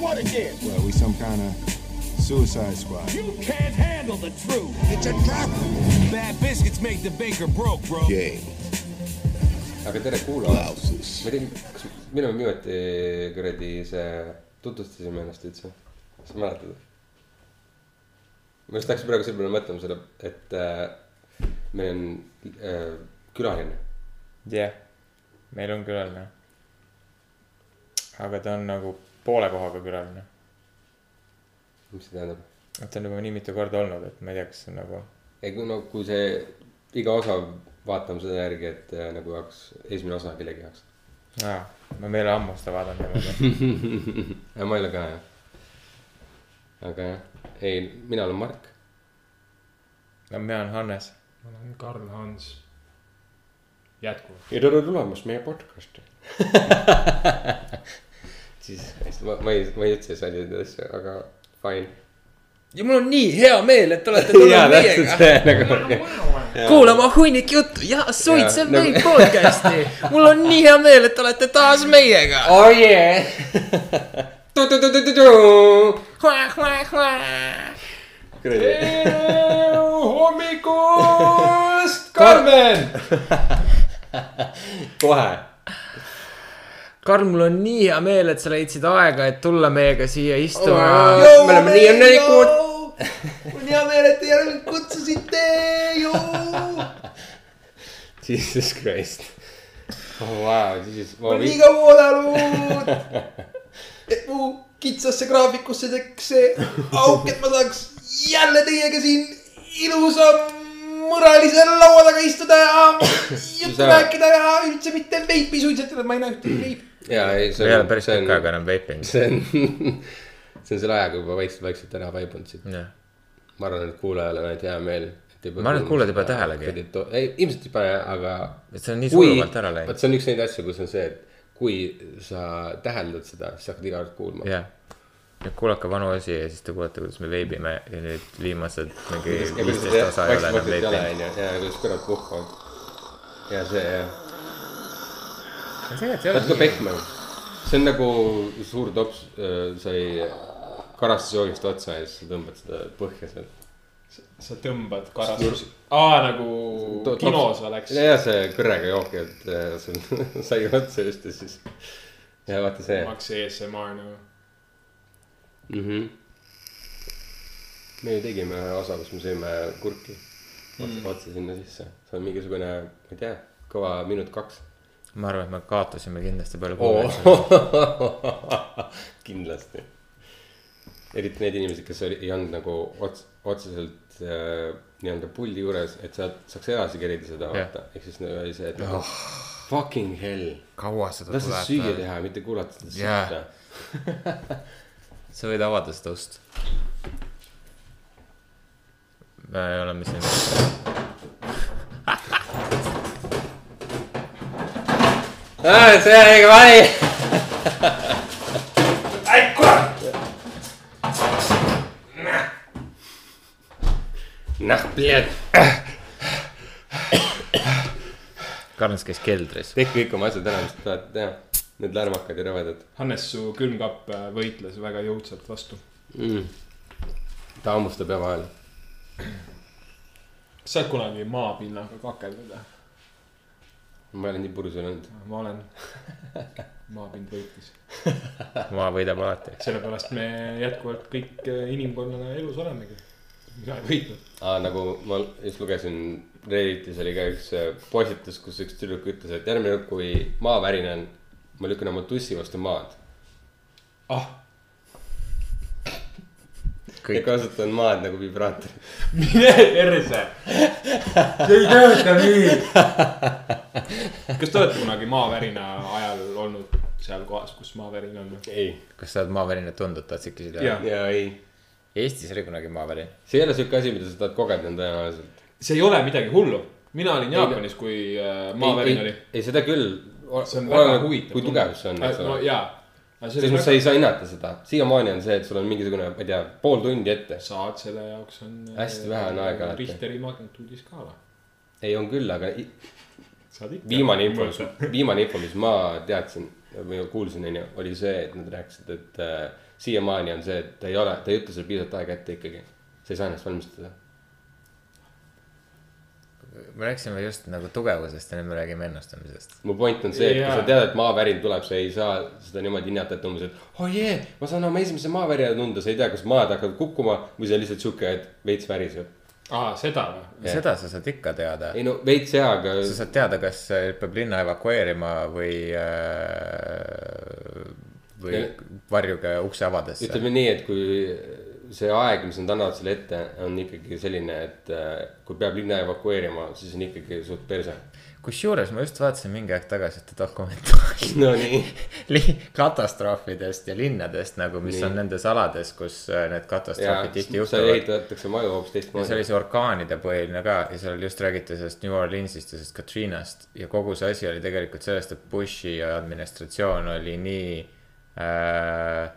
what again? Well, we some kind of suicide squad. You can't handle the truth. It's a trap. Bad biscuits make the baker broke, bro. Game. aga tere kuulama. Blouses. ma ei tea, kas, me viimati kuradi see, tutvustasime ennast üldse? kas sa mäletad? ma just läksin praegu selle peale mõtlema selle, et äh, meil on äh, külaline. jah yeah., meil on külaline. Aga ta on nagu poole kohaga külaline. mis see tähendab? et ta on juba nii mitu korda olnud, et ma ei tea, kas see on nagu. ei, kui no kui see iga osa vaatame selle järgi, et äh, nagu jaoks esimene osa kellegi jaoks. aa, ma meile ammu seda vaadanud niimoodi. ja ma ei ole ka jah. aga jah, ei, mina olen Mark. no mina olen Hannes. ma olen Karl Hans. jätkuvalt. ja tere tulemast meie podcast'i. siis, ma, ma ei, ma ei üldse ei salli neid asju, aga fine. ja mul on nii hea meel, et olete tulnud meiega nagu. kuulama hunnik juttu ja suitsev Jaa, nagu- veib podcast'i. mul on nii hea meel, et olete taas meiega. oh yeah. hommikust, Karmen. kohe. Karl, mul on nii hea meel, et sa leidsid aega, et tulla meiega siia istuma me oleme nii õnnelikud. mul on hea meel, et te jälle kutsusite. Jesus Christ. oh wow, siis. ma olen nii kaua oodanud, et mu kitsasse graafikusse tekiks see auk, et ma saaks jälle teiega siin ilusa mõralise laua taga istuda ja juttu rääkida ja üldse mitte veipi suitsetada, ma ei näe ühtegi veipi. Ja ei, ei ole on, päris on, aega enam veipinud. see on, see on selle ajaga juba vaikselt, vaikselt ära vaibunud siit. ma arvan, et kuulajal on ainult hea meel. Ma arvan, et kuulajad ei pane tähelegi. ei, ilmselt ei pane, aga. et see on nii sujuvalt ära läinud vot. see on üks neid asju, kus on see, et kui sa täheldad seda, siis hakkad iga kord kuulma. jah, nüüd kuulake vanu osi ja siis te kuulete, kuidas me veebime ja nüüd viimased mingi viisteist osa ei ole enam veipinud. ja kuidas kõrvad puhkavad. ja see jah, natuke pehmem. see on nagu suur tops äh, sai karastusjoogist otsa ja siis sa tõmbad seda põhja sealt. sa tõmbad karastusi. aa, nagu kinos oleks. ja see kõrrega jook, et äh, see sai otsa just ja siis. ja vaata see maks ASMR nagu. mm. -hmm. me ju tegime ühe osa, kus me sõime kurki otse mm., otse sinna sisse, see on mingisugune, ma ei tea, kõva minut kaks ma arvan, et me kaotasime kindlasti palju oh. kuulajaid. kindlasti. eriti need inimesed, kes oli, ei olnud nagu ots-, otseselt äh, nii-öelda puldi juures, et sa saaks edasi kerida seda vaata, ehk siis nagu oli see, et nagu fucking hell. kaua seda las sa süüa tuleb? teha, mitte kuulata seda Jah. sitta. sa võid avada seda ust. me oleme siin. See on õige vali. noh, pljat. Karns käis keldris. tehke kõik oma asjad ära, mis te tahate teha. Need lärmakad ja rõvedad Hannes, su külmkapp äh, võitles väga jõudsalt vastu. mm.. ta hammustab ja vahel. kas sa oled kunagi maapinnaga kakelnud või? Ma ei ole nii purus olnud. ma olen. maapind võitis. maa võidab alati. sellepärast me jätkuvalt kõik äh, inimkonnana elus olemegi. mina ei võitnud. aa, nagu ma just lugesin, Redditis oli ka üks äh, postitus, kus üks tüdruk ütles, et järgmine kord, kui maavärin on, ma lükkan oma tussi vastu maad. ah, ja kasutan maad nagu vibraatori. mine perse. see ei tööta nii. kas te olete kunagi maavärina ajal olnud seal kohas, kus maavärin on? ei, kas sa oled maavärinat tundnud, tahtsid küsida ja ei, Eestis oli kunagi maavärin. see ei ole siuke asi, mida sa tahad kogeda tõenäoliselt. see ei ole midagi hullu. mina olin Jaapanis, kui äh, maavärin oli. ei, seda küll. see on väga huvitav. kui tugev see on, eks no jaa. Selles mõttes sa ei saa hinnata seda, siiamaani on see, et sul on mingisugune, ma ei tea, pool tundi ette. saad, selle jaoks on. Hästi vähe on aega alati. Richteri magnituudiskaala. ei, on küll, aga viimane info, viimane info, mis ma teadsin, ju kuulsin, onju, oli see, et nad rääkisid, et äh, siiamaani on see, et ta ei ole, ta ei ütle sulle piisavalt aega ette ikkagi. sa ei saa ennast valmistada. Me rääkisime just nagu tugevusest ja nüüd me räägime ennustamisest. mu point on see, et kui Jaa. sa tead, et maavärin tuleb, sa ei saa seda niimoodi hinnata, et umbes, et oh jee, ma saan oma esimese maavärina tunda, sa ei tea, kas maad hakkavad kukkuma või see on lihtsalt sihuke, et veits väriseb. aa, seda või? Seda sa saad ikka teada. ei no veits jaa, aga sa saad teada, kas peab linna evakueerima või äh,, või Ja- varjuge ukse avadesse. ütleme nii, et kui see aeg, mis nad annavad sulle ette, on ikkagi selline, et äh, kui peab linna evakueerima, siis on ikkagi suht perse. kusjuures ma just vaatasin mingi aeg tagasi ühte dokumentaali li- katastroofidest ja linnadest nagu, mis Nii. on nendes alades, kus äh, need katastroofid tihti juhtuvad. ehitatakse maju hoopis ja see teistmoodi oli. see orkaanide põhiline ka ja seal just räägiti sellest New Orleansist ja sellest Katrinast ja kogu see asi oli tegelikult sellest, et Bushi administratsioon oli nii äh,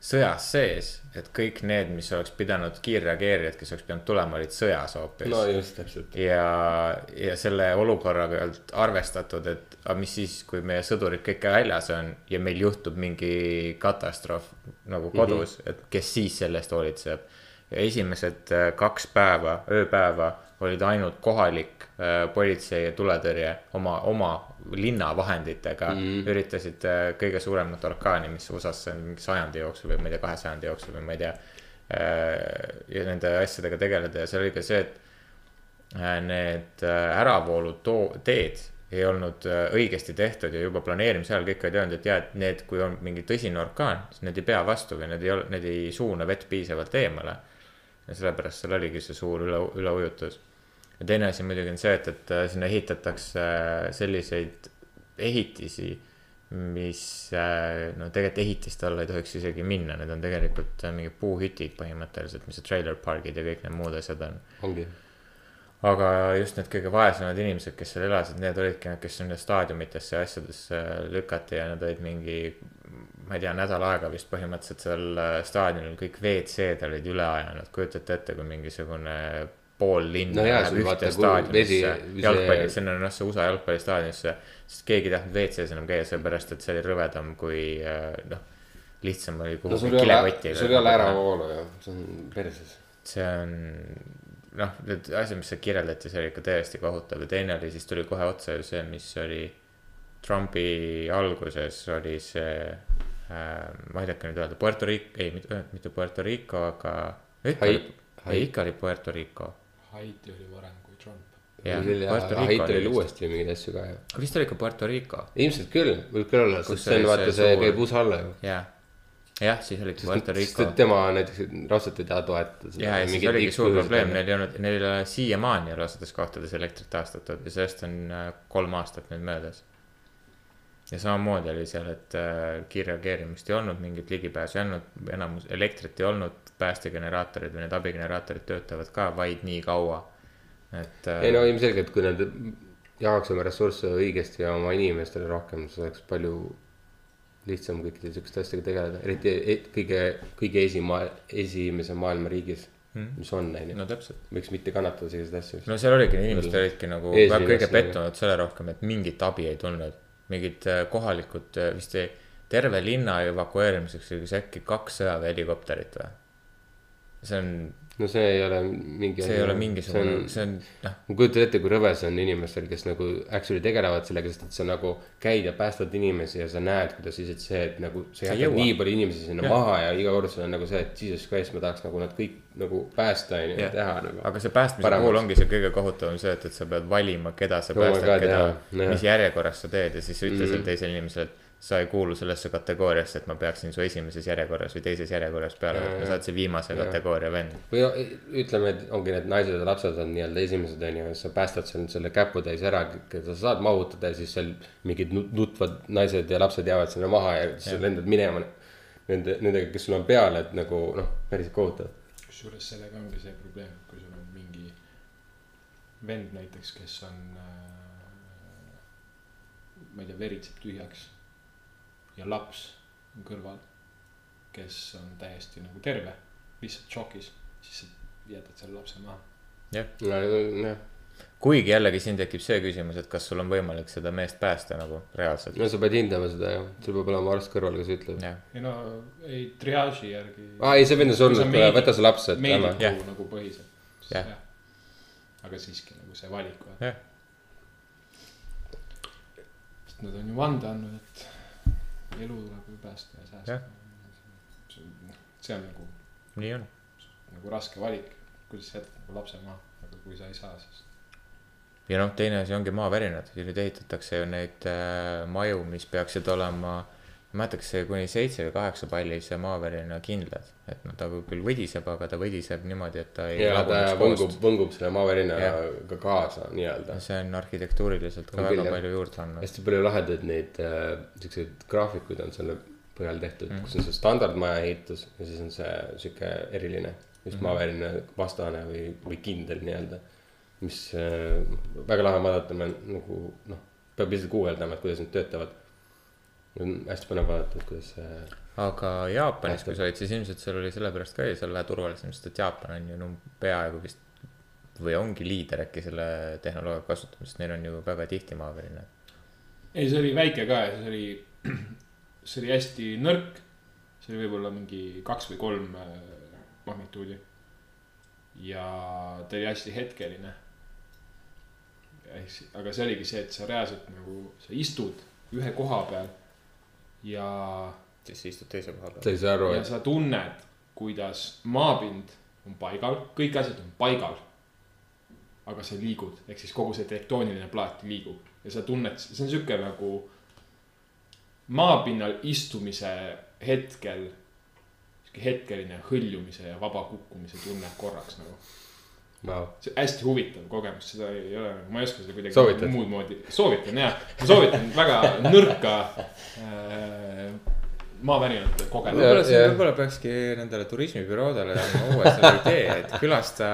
sõjas sees, et kõik need, mis oleks pidanud kiirreageerijad, kes oleks pidanud tulema, olid sõjas hoopis no just täpselt. ja, ja selle olukorraga ei olnud arvestatud, et aga mis siis, kui meie sõdurid kõik väljas on ja meil juhtub mingi katastroof nagu kodus mm, -hmm. et kes siis selle eest hoolitseb. ja esimesed äh, kaks päeva, ööpäeva olid ainult kohalik politsei ja tuletõrje oma, oma linna vahenditega mm -hmm. üritasid äh, kõige suuremat orkaani, mis USA-s on mingi sajandi jooksul või ma ei tea, kahe sajandi jooksul või ma ei tea äh,. ja nende asjadega tegeleda ja seal oli ka see, et äh, need äh, äravooluteed ei olnud äh, õigesti tehtud ja juba planeerimise ajal kõik olid öelnud, et jaa, et need, kui on mingi tõsine orkaan, siis need ei pea vastu või need ei ole, need ei suuna vett piisavalt eemale. ja sellepärast seal oligi see suur üle, üleujutus. Ja teine asi muidugi on see, et, et äh, sinna ehitatakse äh, selliseid ehitisi, mis äh, no tegelikult ehitiste alla ei tohiks isegi minna, need on tegelikult mingid puuhütid põhimõtteliselt, mis see trailer park'id ja kõik need muud asjad on ongi. aga just need kõige vaesemad inimesed, kes seal elasid, need olidki need, kes sinna staadiumitesse ja asjadesse lükati ja nad olid mingi. ma ei tea, nädal aega vist põhimõtteliselt seal staadionil kõik WC-d olid üle ajanud, kujutate ette, kui mingisugune pool linna No läheb ühte staadionisse jalgpalli, sinna noh, see USA jalgpallistaadionisse. sest keegi ei tahtnud WC-s enam käia, sellepärast et see oli rõvedam kui äh, noh, lihtsam oli no kuhugi ole, kilekotti. sul ei ole äravoolu ju, see on perses. see on noh, need asjad, mis sa kirjeldati, see oli ikka täiesti kohutav ja teine oli, siis tuli kohe otsa ju see, mis oli Trumpi alguses oli see äh,, ma ei hakka nüüd öelda, Puerto Rico, ei mitte, Puerto Rico, aga. Hai- ei, ikka oli Puerto Rico. Haiti oli varem kui Trump. jah, Puerto Haiti Rico oli uuesti mingeid asju ka ju. vist oli ikka Puerto Rico, ilmselt küll, võib küll olla, sest see on vaata see käib USA alla ju. jah. jah, siis oligi Puerto Rico tema näiteks raudselt ei taha toetada. ja, ja siis oligi suur probleem, neil ei olnud, neil ei ole siiamaani ei ole osades kohtades elektrit taastatud ja sellest on äh, kolm aastat nüüd möödas. ja samamoodi oli seal, et äh, kiirreageerimist ei olnud, mingit ligipääsu ei olnud, enamus elektrit ei olnud, päästegeneraatorid või need abigeneraatorid töötavad ka vaid nii kaua. et äh, ei no ilmselgelt, kui nad jagaks oma ressursse õigesti ja oma inimestele rohkem, siis oleks palju lihtsam kõikide siukeste asjadega tegeleda, eriti e- kõige, kõige esima-, esimese maailma riigis Mhm. mis on, onju no. täpselt. võiks mitte kannatada selliseid asju. no seal oligi, inimesed olidki nagu kõige pettunud selle rohkem, et mingit abi ei tulnud. mingid äh, kohalikud äh, vist ei, terve linna evakueerimiseks oli vist äkki kaks sõjaväehelikopterit või? See on, no see ei ole mingi. see ei ole mingisugune, see on noh, ma kujutan ette, kui rõve see on inimestel, kes nagu actually tegelevad sellega, sest et sa nagu käid ja päästad inimesi ja sa näed, kuidas lihtsalt see, et nagu sa jätad nii palju inimesi sinna Jah. maha ja iga kord sul on nagu see, et jesus christ, ma tahaks nagu nad kõik nagu päästa ja Jah. teha nagu. aga see päästmise puhul ongi see kõige kohutavam see, et, et sa pead valima, keda sa Oh päästad God,, keda jah. mis järjekorras sa teed ja siis sa ütle Mhm. sellele teisele inimesele, et sa ei kuulu sellesse kategooriasse, et ma peaksin su esimeses järjekorras või teises järjekorras peale võtma, sa oled see viimase Jaa. kategooria vend. või ütleme, et ongi need naised ja lapsed on nii-öelda esimesed onju, sa päästad seal selle käputäis ära, keda sa saad mahutada ja siis seal mingid nut- nutvad naised ja lapsed jäävad sinna maha ja siis Jah. lendad minema nende, nendega, kes sul on peal, et nagu noh, päris kohutav. kusjuures sellega ongi see probleem, kui sul on mingi vend näiteks, kes on äh,. ma ei tea, veritseb tühjaks ja laps on kõrval, kes on täiesti nagu terve, lihtsalt šokis, siis sa jätad selle lapse maha. jah, nojah, kuigi jällegi siin tekib see küsimus, et kas sul on võimalik seda meest päästa nagu reaalselt. no sa pead hindama seda jah, sul peab olema arst kõrval, kes ütleb. ei no ei triaaži järgi. aa ei, see vend on surnud võta see laps, et meediku nagu põhiselt. Jah. aga siiski nagu see valik. jah, sest nad on ju vande andnud, et elu tuleb ju päästa ja säästa Jah.. see on nagu, nii on. nagu raske valik, kuidas jätad nagu lapse maha, aga kui sa ei saa, siis. ja noh, teine asi ongi maavärinad, nüüd ehitatakse ju neid äh, maju, mis peaksid olema, ma kas see kuni seitse või kaheksa pallise maavärina kindlad, et noh, ta küll võdiseb, aga ta võdiseb niimoodi, et ta ei ja ta võngub võngub selle maavärinaga kaasa nii-öelda. see on arhitektuuriliselt ka On väga küll, palju juurde andnud. hästi palju lahedaid neid äh, siukseid graafikuid on selle põhjal tehtud Mm. kus on see standardmaja ehitus ja siis on see sihuke eriline, just mm. maavärina vastane või, või kindel nii-öelda. mis äh, väga lahe on vaadata, ma nagu noh, peab lihtsalt guugeldama, et kuidas need töötavad. Hästi põnev vaadata, et kuidas see aga Jaapanis, kui sa olid, siis ilmselt seal oli sellepärast ka ju seal vähe turvalisem, sest et Jaapan on ju no peaaegu vist või ongi liider äkki selle tehnoloogia kasutamisest, neil on ju väga tihti maavärinad. ei, see oli väike ka ja see oli, see oli hästi nõrk. see oli võib-olla mingi kaks või kolm äh, magnituudi. ja ta oli hästi hetkeline. ehk siis, aga see oligi see, et sa reaalselt nagu, sa istud ühe koha peal ja, siis sa istud teise koha sa peal. ei saa aru, ja et sa tunned, kuidas maapind on paigal, kõik asjad on paigal. aga sa liigud, ehk siis kogu see tektooniline plaat liigub ja sa tunned, see on sihuke nagu maapinnal istumise hetkel, sihuke hetkeline hõljumise ja vaba kukkumise tunne korraks nagu. Wow. see hästi huvitav kogemus, seda ei ole, ma ei oska seda kuidagi muud moodi, soovitan jah, ma soovitan väga nõrka äh, maavärinat kogeda. võib-olla siin jah. võib-olla peakski nendele turismibüroodele andma uue selle idee, et külasta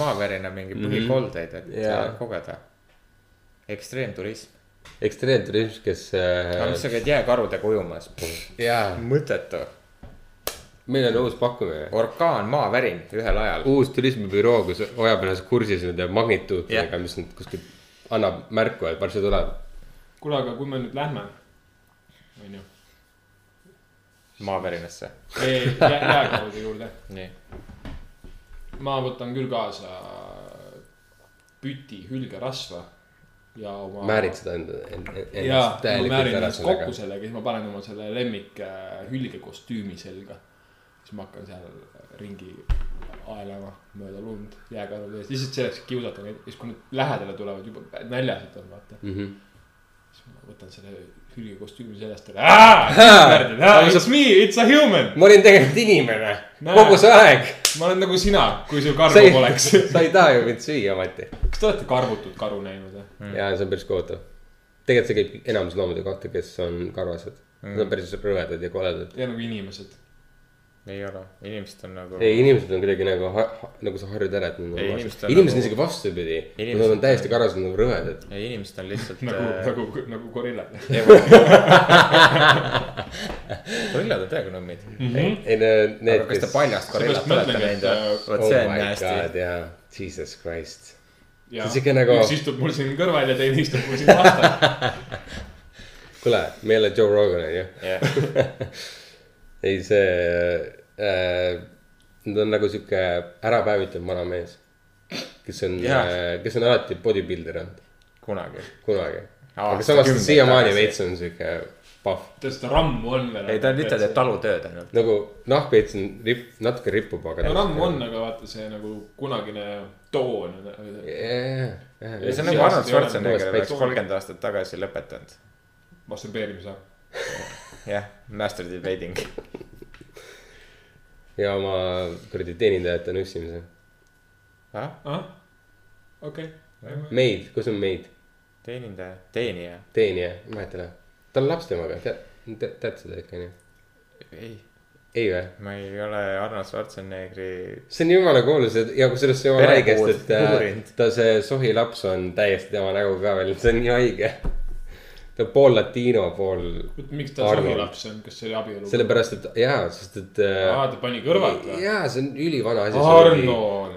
maavärina mingi põhikoldeid, et yeah. kogeda. ekstreemturism. ekstreemturism, kes aga mis sa äh,, käid jääkarudega ujumas? jaa, mõttetu. Meil on uus pakkumine. orkaan, maavärin ühel ajal. uus turismibüroo, kus hoiab ennast kursis nende magnituudidega Jah. mis nüüd kuskilt annab märku, et varsti tuleb. kuule, aga kui me nüüd lähme, onju, maavärinasse. jääkarude juurde, nii. ma võtan küll kaasa püti hülgerasva ja oma. määrid seda enda, enda, ja ennast ma täielikult määrin ära ennast kokku sellega. sellega, siis ma panen oma selle lemmik äh, hülgekostüümi selga. Siis ma hakkan seal ringi aelama mööda lund jääkarude ees, lihtsalt selleks, et kiusata neid, siis kui nad lähedale tulevad juba näljased on, vaata. Mhm. siis ma võtan selle hülgekostüümi seljast ära. It's me, it's a human. ma olin tegelikult inimene kogu see aeg. ma olen nagu sina, kui sul sa karvu ei poleks. sa ei taha ju mind süüa, Mati. kas te olete karvutut karu näinud või? Mm. ja see on päris kohutav. tegelikult see käib enamus loomade kohta, kes on karvased. Nad on päris rõvedad ja koledad. ja nagu inimesed. Ei ole, inimesed on nagu. ei, inimesed on kuidagi nagu, nagu sa harjud ära, et on inimesed on inimesed on nagu- isegi vastupidi. Nad on täiesti on- karvased nagu rõvedad. ei, inimesed on lihtsalt nagu, äh, nagu, nagu gorillad. gorillad on täiega nummid. ei need, aga kas te paljast gorillat olete näinud või? vot oh see on my hästi god, jaa, jesus christ. on siuke nagu- üks istub mul siin kõrval ja teine istub mul siin vastas. kuule, me ei ole Joe Rogan, onju. jah, ei, see äh,, nad on nagu sihuke ärapäevitav vanamees. kes on Jaa. äh,, kes on alati bodybuilder olnud, kunagi. kunagi. aga Aastakümneid samas ta siiamaani veits on sihuke pahv. seda rammu on veel. ei, ta lihtsalt teeb. talutööd ainult. nagu nahk veits on rip-, natuke ripub, aga. rammu on, aga vaata see nagu kunagine toon. ei, see on nagu Arnold Schwarzenegger oleks kolmkümmend aastat tagasi lõpetanud. masturbeerimise. jah, master debating. ja oma kuradi teenindajate nussimise. ah, ahah, okei. meid, kus on meid? teenindaja, teenija. teenija, ma ei mäleta. tal on laps temaga, tead, tead seda ikka onju? ei, ei või? ma ei ole Arnold Schwarzeneggeri. see on jumala kuulus ja- kusjuures see jumala haigest, et äh, uurinud. ta see sohi laps on täiesti tema nägu ka veel, see on nii haige. Ta on pool latino, pool. miks ta sahilaps on, kas see oli abielu? sellepärast, et jaa, sest et äh, aa, ta pani kõrvad või? jaa, see on ülivana asi.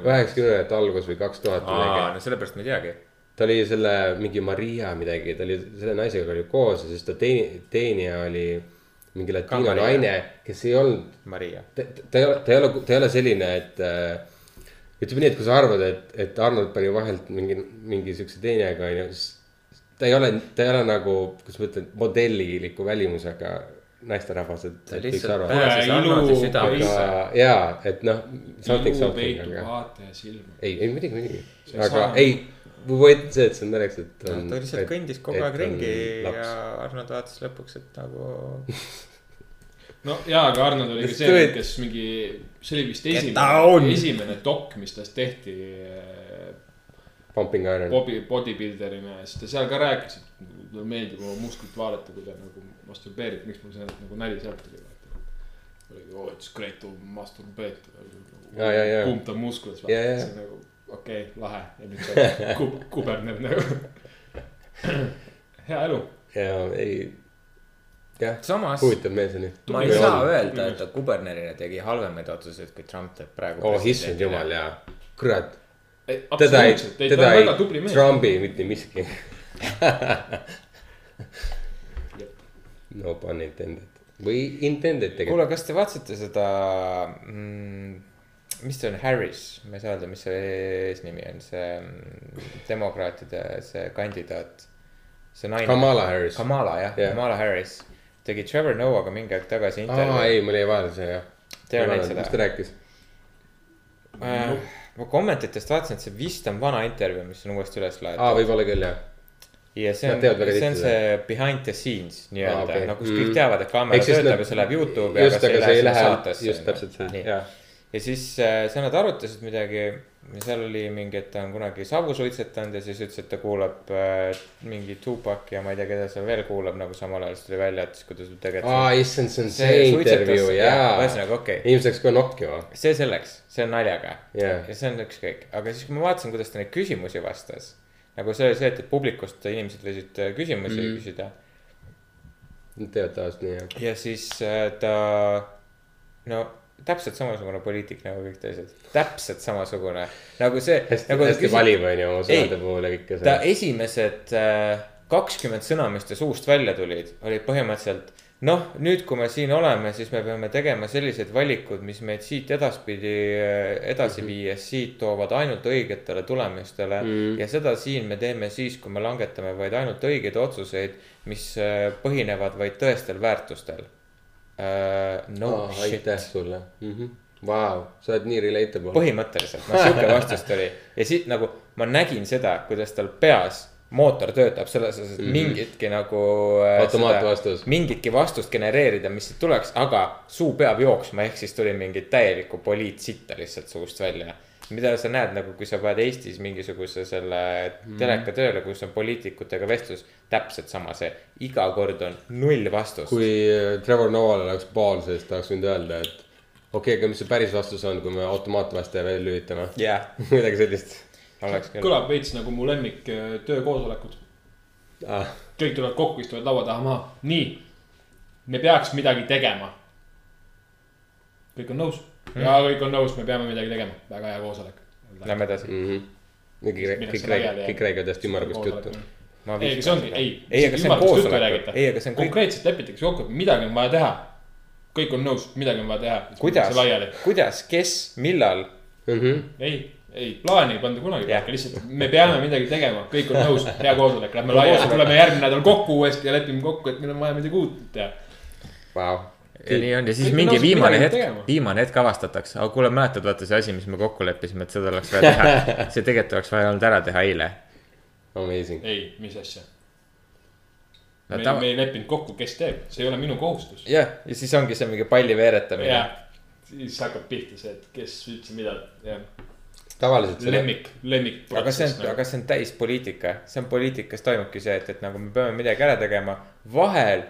Üheksakümnendate algus või kaks tuhat aa, no sellepärast ma ei teagi. ta oli selle mingi Maria midagi, ta oli selle naisega oli koos ja siis ta teeni-, teenija oli mingi Maria. naine, kes ei olnud Maria. ta, ta ei ole, ta ei ole, ta ei ole selline, et äh, ütleme nii, et kui sa arvad, et, et Arnold pani vahelt mingi, mingi siukse teenijaga onju, siis ta ei ole, ta ei ole nagu, kuidas ma ütlen, modelliliku välimusega naisterahvas, et. Ta lihtsalt aga pääses Arnoldi südamesse. jaa, et noh, ilu peitub aga vaataja silma. ei, ei muidugi, muidugi, aga ei, on see, et see on selleks, et on. ta lihtsalt kõndis kogu aeg ringi ja Arnold vaatas lõpuks, et nagu no jaa, aga Arnold oli ka see kes mingi, see oli vist esimene, esimene dok, mis tast tehti Pumping Iron. bobi, bodybuilderina ja siis ta seal ka rääkis, et mulle meeldib oma musklit vaadata, kui ta nagu masturbeerib, miks mul see nagu nali sealt tuli. oligi, oo, it's great to masturbate. Ja, ja, ja. kumb ta musklis, Ja, ja, vaata, ja. see on nagu okei okay,, lahe ja nüüd sa kub-, kuberneb nagu. hea elu. ja ei, jah, samas huvitav mees oli. ma ei saa öelda, et ta kubernerina tegi halvemaid otsuseid, kui Trump teeb praegu. oh issand jumal, jaa, kurat, teda ei, teda ei. Trumpi mitte miski. no pun intended või intended kuule, tegelikult. kas te vaatasite seda mm,, mis see on, Harris, ma ei saa öelda, mis see eesnimi on, see mm, demokraatide see kandidaat. see naine. Kamala Harris. Kamala jah yeah., Kamala Harris tegi Trevor Noah'ga mingi aeg tagasi aa intervjuu. ei, mul jäi vahele see jah. Te ei ole näinud mis ta seda? rääkis? Äh, ma kommentitest vaatasin, et see vist on vana intervjuu, mis on uuesti üles aa, laetud. võib-olla küll jah. ja see on, see on see behind the scenes nii-öelda Aa, okei. okay., nagu kus Mm. kõik teavad, et kaamera töötab ja see läheb Youtube'i, aga see ei lähe, saatesse, just täpselt see, jah. Ja siis äh, seal nad arutasid midagi, seal oli mingi, et ta on kunagi savu suitsetanud ja siis ütles, et ta kuulab äh, mingi Tupac ja ma ei tea, keda seal veel kuulab nagu samal ajal, siis tuli välja, et siis kuidas ta aa, tegelikult. issand, see on see intervjuu, jaa. ühesõnaga, okei okay., inimesed läks kohe nokkima, see selleks, see on naljaga jah. ja see on ükskõik, aga siis, kui ma vaatasin, kuidas ta neid küsimusi vastas. nagu see oli see, et, publikust inimesed võisid äh, küsimusi mm. küsida Nad teevad tavaliselt nii, jah. ja siis äh, ta, no täpselt samasugune poliitik nagu kõik teised, täpselt samasugune nagu see. hästi, nagu hästi valib, onju, oma sõnade puhul ja kõike ta see. esimesed kakskümmend sõna, mis ta suust välja tulid, olid põhimõtteliselt noh, nüüd, kui me siin oleme, siis me peame tegema sellised valikud, mis meid siit edaspidi äh, edasi mm -hmm. viies, siit toovad ainult õigetele tulemustele mm. -hmm. ja seda siin me teeme siis, kui me langetame vaid ainult õigeid otsuseid, mis äh, põhinevad vaid tõestel väärtustel uh,. no oh, aitäh shit, sulle. Vau, sa oled nii relatable. põhimõtteliselt, noh sihuke vastus tuli ja siit nagu ma nägin seda, kuidas tal peas mootor töötab selles osas, et Mhm. mingitki nagu äh,. Automaatvastus. mingitki vastust genereerida, mis siit tuleks, aga suu peab jooksma, ehk siis tuli mingit täielikku poliitsitta lihtsalt suust välja. Mida sa näed nagu, kui sa paned Eestis mingisuguse selle Mhm. teleka tööle, kus on poliitikutega vestlus, täpselt sama see, iga kord on null vastust. kui äh, Trevor Noah'l oleks baal, siis tahaks võinud öelda, et okei okay,, aga mis see päris vastus on, kui me automaatvastaja välja lülitame? jah, midagi sellist kõlab veits nagu mu lemmik äh, töökoosolekud. ah,. kõik tulevad kokku, istuvad laua taha maha, nii. me peaks midagi tegema. kõik on nõus. Ja kõik on nõus, me peame midagi tegema, väga hea koosolek. Lähme edasi. Mm -hmm. kõik, kõik, räägivad, kõik räägivad hästi ümmargust juttu. ma ei, aga see ongi, ei. ei, aga see on koosolek, ei, aga see on konkreetselt lepitakse kokku, et midagi on vaja teha. kõik on nõus, midagi on vaja teha. kuidas kuidas, kes, millal, Mhm. ei, ei plaani ei panda kunagi paika, lihtsalt me peame midagi tegema, kõik on nõus, hea koosolek, lähme laiali, tuleme järgmine nädal kokku uuesti ja lepime kokku, et meil on vaja midagi uut teha. Vau. Ja nii on ja siis Kõik on mingi viimane hetk viimane hetk avastatakse, aga kuule, mäletad, vaata see asi, mis me kokku leppisime, et seda oleks vaja teha. see tegelikult oleks vaja olnud ära teha eile. Amazing. ei, mis asja, no me, tava- me ei leppinud kokku, kes teeb, see ei ole minu kohustus. jah, ja siis ongi see mingi palli veeretamine ja. siis hakkab pihta see, et kes üldse mida, jah, tavaliselt selle, lemmik, lemmik. aga see on, aga see on täis poliitika, see on poliitikas toimubki see, et, et nagu me peame midagi ära tegema, vahel,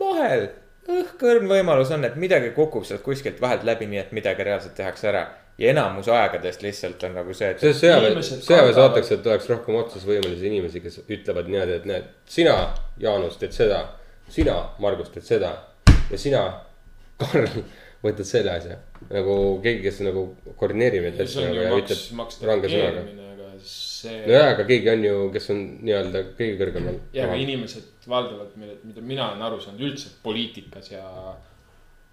vahel õhkõrn võimalus on, et midagi kukub sealt kuskilt vahelt läbi, nii et midagi reaalselt tehakse ära. ja enamus aegadest lihtsalt on nagu see, et selles sõjaväes, sõjaväes ootakse, et oleks rohkem otsusvõimelisi inimesi, kes ütlevad niimoodi, et näed, sina, Jaanus, teed seda. sina, Margus, teed seda ja sina, Karl, võtad selle asja. nagu keegi, kes nagu koordineerib neid see asju nagu ja ütleb range sõnaga. see. nojah, aga keegi on ju, kes on nii-öelda kõige kõrgemal. ja, aga inimesed valdavalt, mida, mina olen aru saanud üldse poliitikas ja,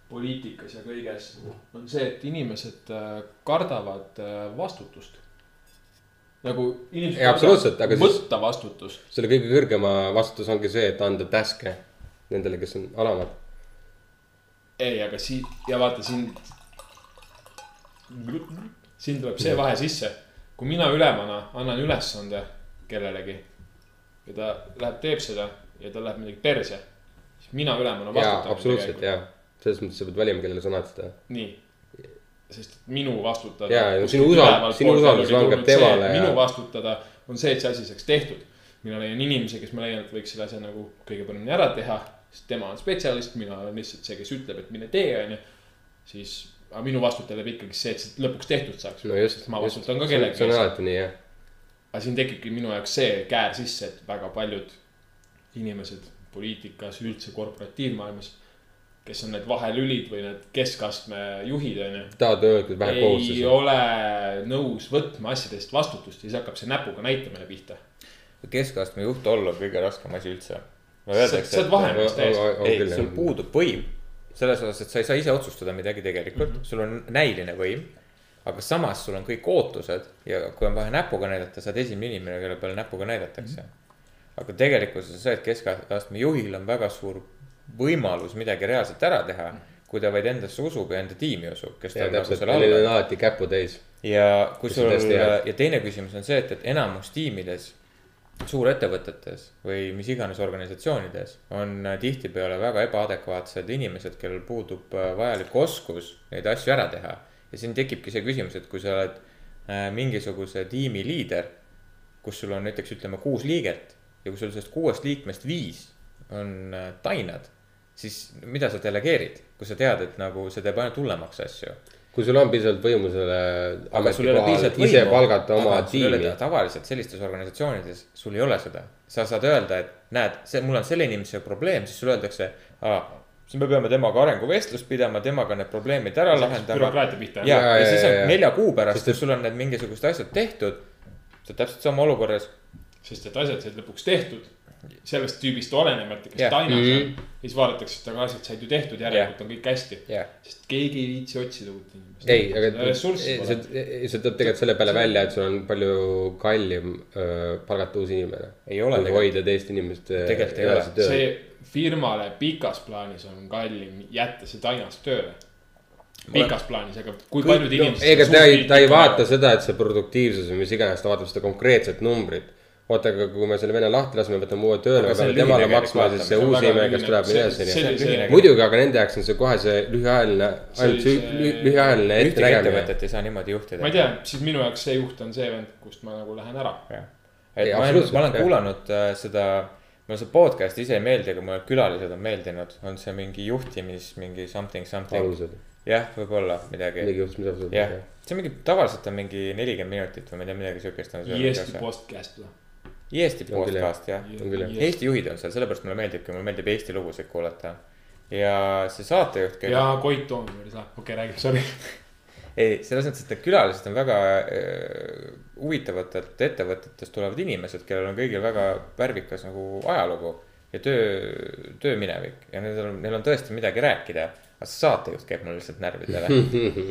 poliitikas ja kõiges, on see, et inimesed äh, kardavad äh, vastutust. nagu inimesed absoluutselt, aga siis- võtta vastutust. selle kõige kõrgema vastutus ongi see, et anda task'e nendele, kes on alamad. ei, aga siin ja vaata siin. siin tuleb see vahe sisse, kui mina ülemana annan ülesande kellelegi ja ta läheb, teeb seda ja tal läheb midagi perse, siis mina ülemana vastutan. absoluutselt. jaa. selles mõttes sa pead valima, kellele sa annad seda. nii, sest minu vastutada. Jaa, ja sinu usal- sinu usaldus langeb temale minu vastutada on see, et see asi saaks tehtud. mina leian inimese, kes ma leian, et võiks selle asja nagu kõige paremini ära teha, sest tema on spetsialist, mina olen lihtsalt see, kes ütleb, et mine tee, onju. siis, aga minu vastutada jääb ikkagi see, et see lõpuks tehtud saaks. no just. ma vastutan ka see on kellegi eest. alati nii jah. aga siin tekibki minu jaoks see käär sisse, et väga paljud inimesed poliitikas, üldse korporatiivmaailmas, kes on need vahelülid või need keskastme juhid, onju tahavad öelda vähe ei kohustusi. ole nõus võtma asjadest vastutust ja siis hakkab see näpuga näitamine pihta. keskastme juht olla on kõige raskem asi üldse. sa oled et vahemees täiesti. ei, sul puudub võim. Selles osas, et sa ei saa ise otsustada midagi tegelikult mm, -hmm. sul on näiline võim. aga samas sul on kõik ootused ja kui on vaja näpuga näidata, sa oled esimene inimene, kelle peale näpuga näidatakse. aga tegelikkuses on see, et keskastme juhil on väga suur võimalus midagi reaalselt ära teha, kui ta vaid endasse usub ja enda tiimi usub, kes ja tal nagu alla on alati käputäis. ja kui sul on ja teine küsimus on see, et, et enamus tiimides, suurettevõtetes või mis iganes organisatsioonides on äh, tihtipeale väga ebaadekvaatsed inimesed, kellel puudub äh, vajalik oskus neid asju ära teha. ja siin tekibki see küsimus, et kui sa oled äh, mingisuguse tiimi liider, kus sul on näiteks ütleme kuus liiget ja kui sul sellest kuuest liikmest viis on tainad, siis mida sa delegeerid, kui sa tead, et nagu see teeb ainult hullemaks asju kui sul on piisavalt võimu selle ametikohal ise palgata oma Aga tiimi ta-. tavaliselt sellistes organisatsioonides sul ei ole seda. sa saad öelda, et näed, see, mul on selle inimesega probleem, siis sulle öeldakse, siis me peame temaga arenguvestlust pidama, temaga need probleemid ära lahendama. bürokraatia pihta. ja, Ja, ja ja, siis ja, on ja. nelja kuu pärast, kui sul on need mingisugused asjad tehtud. sa oled täpselt sama olukorras. sest et asjad said lõpuks tehtud, sellest tüübist olenemata, kes Jah. tainas Mhm. on. ja siis vaadatakse, et aga asjad said ju tehtud, järelikult on kõik hästi. jah, sest keegi ei viitsi otsida uut inimest. ei, aga see see tuleb tegelikult selle peale välja, et sul on palju kallim öö, palgata uus inimene. Ei ole kui tegelikult. hoida teist inimest. Tegelikult ei ole. see firmale pikas plaanis on kallim jätta see tainas tööle. pikas plaanis, aga kui paljud inimesed. ega ta ei, ta ei vaata seda, et see produktiivsus või mis iganes, ta vaatab seda konkreetset numbrit. oota, aga kui me selle vene lahti laseme, võtame uue tööle, peame temale maksma siis see uus väga kes tuleb ja nii edasi, see-. muidugi, aga nende jaoks on see kohe see lühiajaline, ainult see see- lü- lühiajaline ühtegi ettenägemine. ettevõtet ei saa niimoodi juhtida ma ei tea, siis minu jaoks see juht on see vend, kust ma nagu lähen ära. et Ei, ma olen, ma olen kuulanud äh, seda, mulle see podcast ise ei meeldi, aga mulle külalised on meeldinud, on see mingi juhtimis, mingi something, something. jah, võib-olla midagi. mingi juhtimisasutus. jah, see on mingi, tavaliselt on mingi nelikümmend minutit või ma ei tea, midagi siukest on. Eesti podcast või? Eesti podcast jah, küll jah. Eesti juhid on seal, sellepärast mulle meeldibki, mulle meeldib Eesti lugusid kuulata. ja see saatejuht, kelle ja Koit Toomil oli sa, okei okay,, räägi, sorry. ei, selles mõttes, et need külalised on väga äh, huvitavatelt ettevõtetest tulevad inimesed, kellel on kõigil väga värvikas nagu ajalugu ja töö, tööminevik ja nendel on, neil on tõesti midagi rääkida. aga see saatejuht käib mulle lihtsalt närvidele.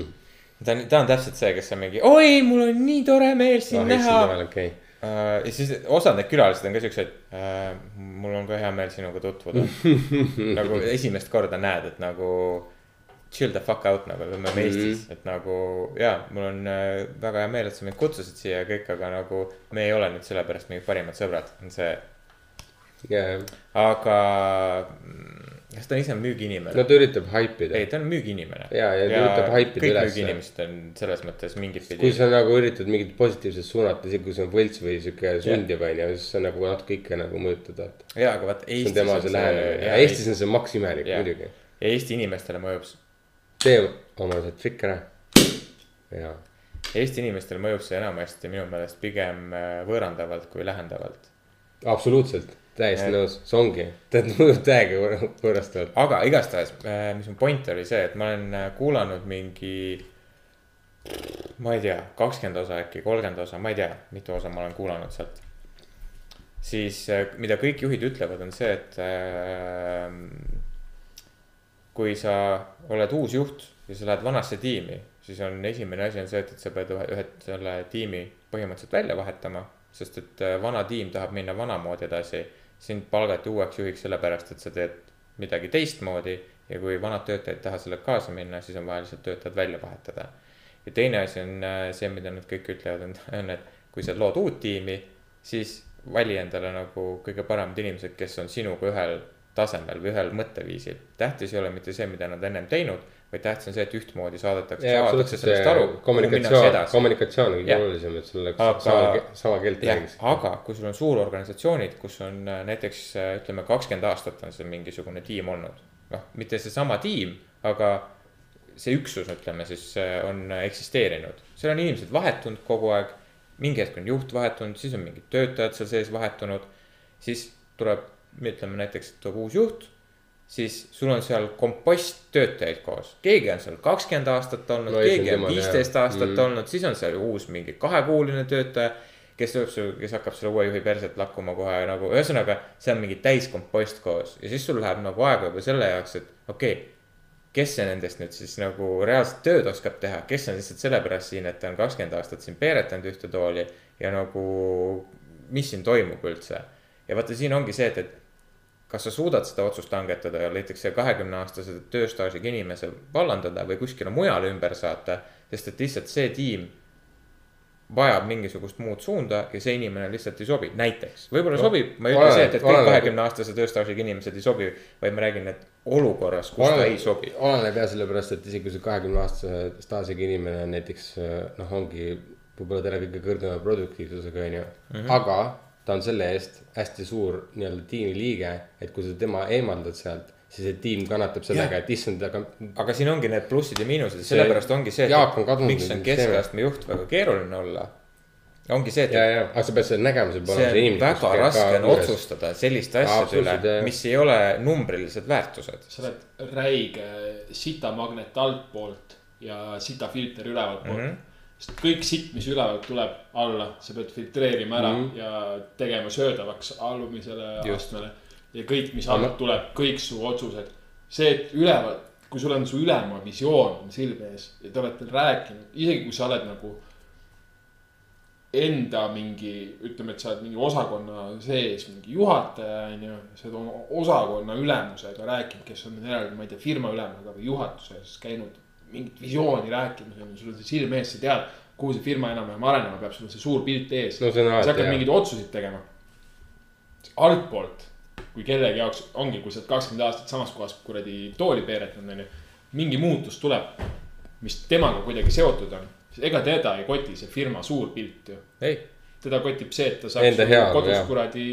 ta on, ta on täpselt see, kes on mingi, oi, mul on nii tore meel sind näha. okei, Uh, ja siis osad need külalised on ka siuksed uh,, mul on ka hea meel sinuga tutvuda. nagu esimest korda näed, et nagu chill the fuck out nagu, me oleme Eestis, et nagu ja mul on uh, väga hea meel, et sa mind kutsusid siia ja kõik, aga nagu me ei ole nüüd sellepärast mingid parimad sõbrad, on see. ja, aga mm, kas ta on ise müügiinimene no ta üritab haipida ei, ta on müügiinimene. Jaa, ja ta üritab haipida kõik ülesse. müügiinimesed on selles mõttes mingit kui pidi. sa nagu üritad mingit positiivset suunata, isegi kui see on võlts või sihuke sundiv onju, siis sa nagu natuke ikka nagu mõjutad, jaa, aga vaata see Eestis on tema see lähenemine ja Eestis on see maksimelik Jah. muidugi. ja Eesti inimestele mõjub, tee oma see trikk ära. ja, Eesti inimestele mõjub see enamasti minu meelest pigem äh, võõrandavalt kui lähendavalt. absoluutselt, täiesti nõus, see ongi, tead mõjub täiega võõr- võõrastavalt. aga igastahes, mis mu point oli see, et ma olen äh, kuulanud mingi. ma ei tea, kakskümmend osa äkki, kolmkümmend osa, ma ei tea, mitu osa ma olen kuulanud sealt. siis äh, mida kõik juhid ütlevad, on see, et äh,. kui sa oled uus juht ja sa lähed vanasse tiimi, siis on esimene asi on see, et, et sa pead ühe, ühe selle tiimi põhimõtteliselt välja vahetama. sest et äh, vana tiim tahab minna vanamoodi edasi. Sind palgati uueks juhiks sellepärast, et sa teed midagi teistmoodi ja kui vanad töötajad ei taha sellega kaasa minna, siis on vaja lihtsalt töötajad välja vahetada. ja teine asi on äh, see, mida nad kõik ütlevad, on, on, et kui sa lood uut tiimi, siis vali endale nagu kõige paremad inimesed, kes on sinuga ühel tasemel või ühel mõtteviisil. tähtis ei ole mitte see, mida nad ennem teinud, vaid tähtis on see, et ühtmoodi saadetakse, saadakse sellest aru kommunikatsioon, kommunikatsioon on kõige olulisem, et sul oleks Aga- sama, sama keelt räägiks., aga kui sul on suurorganisatsioonid, kus on äh, näiteks äh, ütleme, kakskümmend aastat on see mingisugune tiim olnud. noh, mitte seesama tiim, aga see üksus, ütleme siis äh, on eksisteerinud. seal on inimesed vahetunud kogu aeg. mingi hetk on juht vahetunud, siis on mingid töötajad seal sees vahetunud. siis tuleb, ütleme näiteks tuleb uus juht siis sul on seal kompost töötajaid koos, keegi on seal kakskümmend aastat olnud No keegi on viisteist aastat Mm. olnud, siis on seal uus mingi kahekuuline töötaja. kes tuleb sul, kes hakkab selle uue juhi perset lakkuma kohe nagu, ühesõnaga, see on mingi täiskompost koos ja siis sul läheb nagu aega juba selle jaoks, et okei okay,. kes see nendest nüüd siis nagu reaalselt tööd oskab teha, kes on lihtsalt sellepärast siin, et ta on kakskümmend aastat siin peeretanud ühte tooli ja nagu, mis siin toimub üldse. ja vaata, siin ongi see, et, et kas sa suudad seda otsust langetada ja näiteks see kahekümne aastase tööstaažiga inimese vallandada või kuskile mujale ümber saata, sest et lihtsalt see tiim vajab mingisugust muud suunda ja see inimene lihtsalt ei sobi, näiteks. võib-olla No, sobib, ma ei ütle see, et, et kõik oleneb- kahekümne aastase tööstaažiga inimesed ei sobi, vaid ma räägin, et olukorras, kus ta ei sobi. oleneb jah, sellepärast et isegi kui see kahekümne aastase staažiga inimene on näiteks noh, ongi võib-olla täna kõige kõrgema produktiivsusega onju -hmm. aga ta on selle eest hästi suur nii-öelda tiimi liige, et kui sa tema eemaldad sealt, siis see tiim kannatab sellega, et issand, aga aga siin ongi need plussid ja miinused, sellepärast ongi see, on miks on keskastme juht väga keeruline olla. ongi see, et ja, ja, aga sa pead seda nägema, sul peab olema see see on inimene. väga raske on. otsustada selliste asjade üle mis ei ole numbrilised väärtused. sa oled räige sitamagnet altpoolt ja sitafilter ülevalt poolt mm. -hmm. Sest kõik sitt, mis ülevalt tuleb alla, sa pead filtreerima ära mm. -hmm. ja tegema söödavaks alumisele astmele. ja kõik, mis alt tuleb, kõik su otsused. see, et üleval, kui sul on su ülema visioon on silme ees ja te olete rääkinud, isegi kui sa oled nagu enda mingi, ütleme, et sa oled mingi osakonna sees mingi juhataja, on ju. sa oled oma osakonna ülemusega rääkinud, kes on eraldi, ma ei tea, firma ülemaga või juhatuses käinud mingit visiooni rääkimas, on ju, sul on see silme ees, sa tead, kuhu see firma enam-vähem arenema peab, sul on see suur pilt ees. no sa hakkad mingeid otsuseid tegema. altpoolt, kui kellegi jaoks ongi, kui sa oled kakskümmend aastat samas kohas kuradi tooli peeretanud, onju. mingi muutus tuleb, mis temaga kuidagi seotud on, ega teda ei koti see firma suur pilt ju. ei, teda kotib see, et ta saaks heaolu, kodus jah. kuradi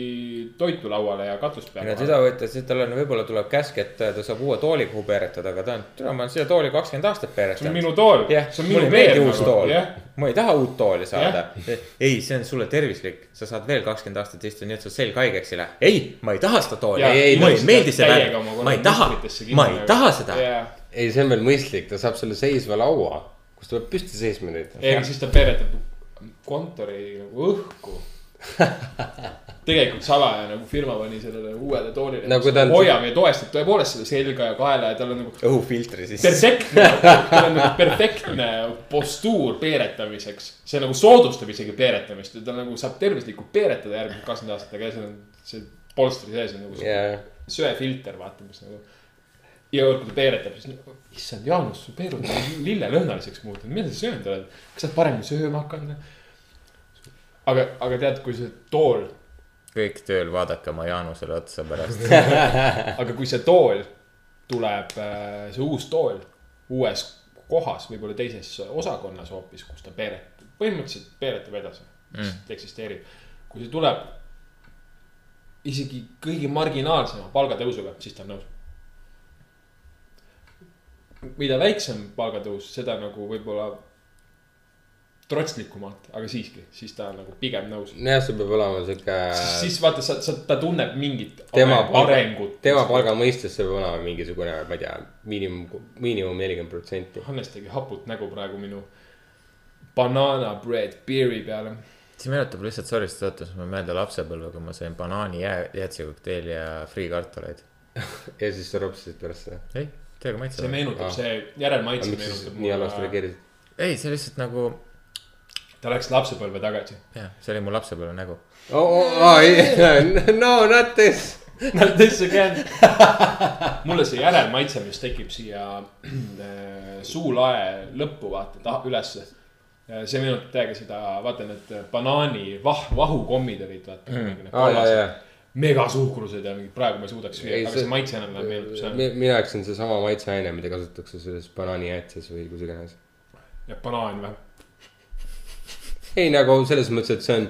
toitu lauale ja katust peale teda. võtta, siis tal on võib-olla tuleb käsk, et ta saab uue tooli, kuhu peeretada, aga ta on, tere, ma olen siia tooli kakskümmend aastat see on peeretanud. minu tool, jah, see on minu ei meeldi peer uus nagu, tool jah., ma ei taha uut tooli saada. ei, see on sulle tervislik, sa saad veel kakskümmend aastat istuda, nii et sul selg haigeks ei lähe. ei, ma ei taha seda tooli, Ja ei, mulle ei meeldi see värk ma ei taha ma ei nagu. taha seda. ei, see on veel mõistlik, ta saab selle seisva laua, kus ta peab püsti seisma nüüd. ei, aga siis ta peeretab kontori nagu õhku. tegelikult salaja nagu firma pani sellele uuele toolile No ta on- hoiab ja toestab tõepoolest selle selga ja kaela ja tal on nagu õhufiltri siis. perfektne, tal on nagu perfektne postuur peeretamiseks. see nagu soodustab isegi peeretamist ja ta nagu saab tervislikult peeretada järgmised kakskümmend aastat, aga seal on see polstri sees on nagu see ja, söefilter, vaata, mis nagu. Ja kui ta peeretab, siis nagu, issand, Jaanus, su peerud on lillelõhnaliseks muutunud, mida sa söönud oled? kas sa oled paremini sööma hakanud? aga, aga tead, kui see tool, kõik tööl, vaadake oma Jaanusele otsa pärast. aga kui see tool tuleb, see uus tool uues kohas, võib-olla teises osakonnas hoopis, kus ta peeretab, põhimõtteliselt peeretab edasi mm., eksisteerib. kui see tuleb isegi kõige marginaalsema palgatõusuga, siis ta on nõus. Mida väiksem palgatõus, seda nagu võib-olla trotslikumalt, aga siiski, siis ta on nagu pigem nõus. nojah, see peab olema sihuke. siis vaata, sa, sa, ta tunneb mingit tema arengut., tema palga mõistes see peab olema mingisugune, ma ei tea, miinimum, miinimum nelikümmend protsenti. Hannes tegi haput nägu praegu minu banana bread beer'i peale. see meenutab lihtsalt, sorry, see tõotas mulle meelde lapsepõlve, kui ma sõin banaani jää, jäätisekokteili ja friikartuleid. ja siis sa ropsisid pärast seda. ei, täiega see maitsev. meenutab, Aa. see järelmaitse meenutab nii halvasti reageerisid? ei, see lihtsalt nagu, ta läks lapsepõlve tagasi. jah, see oli mu lapsepõlve nägu. aa, ei, no not this. Not this again. mulle see järelmaitse, mis tekib siia äh, suulae lõppu, vaata, taha, ülesse. see meenutab täiega seda, vaata need banaani vah-, vahukommid olid, vaata mm.. Megasuhkrused ja mingid, praegu ma ei suudaks süüa, aga see- see maitse enam-vähem meenutab seda. minu jaoks on seesama maitseaine, mida kasutatakse selles banaanijäätises või kus iganes. ja banaan või? ei nagu selles mõttes, et see on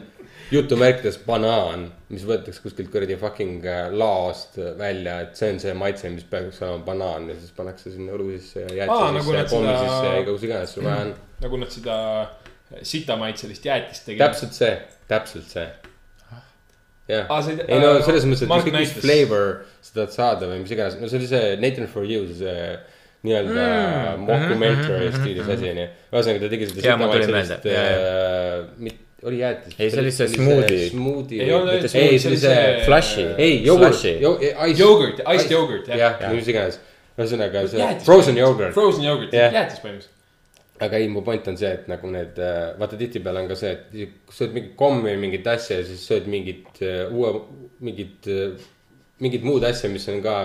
jutumärkides banaan, mis võetakse kuskilt kuradi fucking äh, laost välja, et see on see maitse, mis peaks olema banaan ja siis pannakse sinna õlu sisse ja jäätise nagu sisse ja pommi seda- sisse ja kus iganes sul vaja on. nagu nad seda sitamaitselist jäätist tegid. täpselt see, täpselt see. Jah see- ei no äh, selles mõttes, et ükskõik mis flavor sa tahad saada või mis iganes, no see oli see Nathan for you, see nii-öelda mm, mockumentary stiilis asi onju. ühesõnaga ta tegi seda Jaa, mul tuli meelde, äh,, oli jäätis. Ei, see oli see smoothie. Smoothie. Ei see oli see Flushi. ei, jogurt Jogurt, iced yogurt, jah. mis iganes. ühesõnaga see frozen yogurt. Frozen yogurt, Jah. jäätis põhimõtteliselt. Aga ei, mu point on see, et nagu need, vaata tihtipeale on ka see, et sööd mingit kommi või mingit asja ja siis sööd mingit äh, uue, mingit, mingit muud asja, mis on ka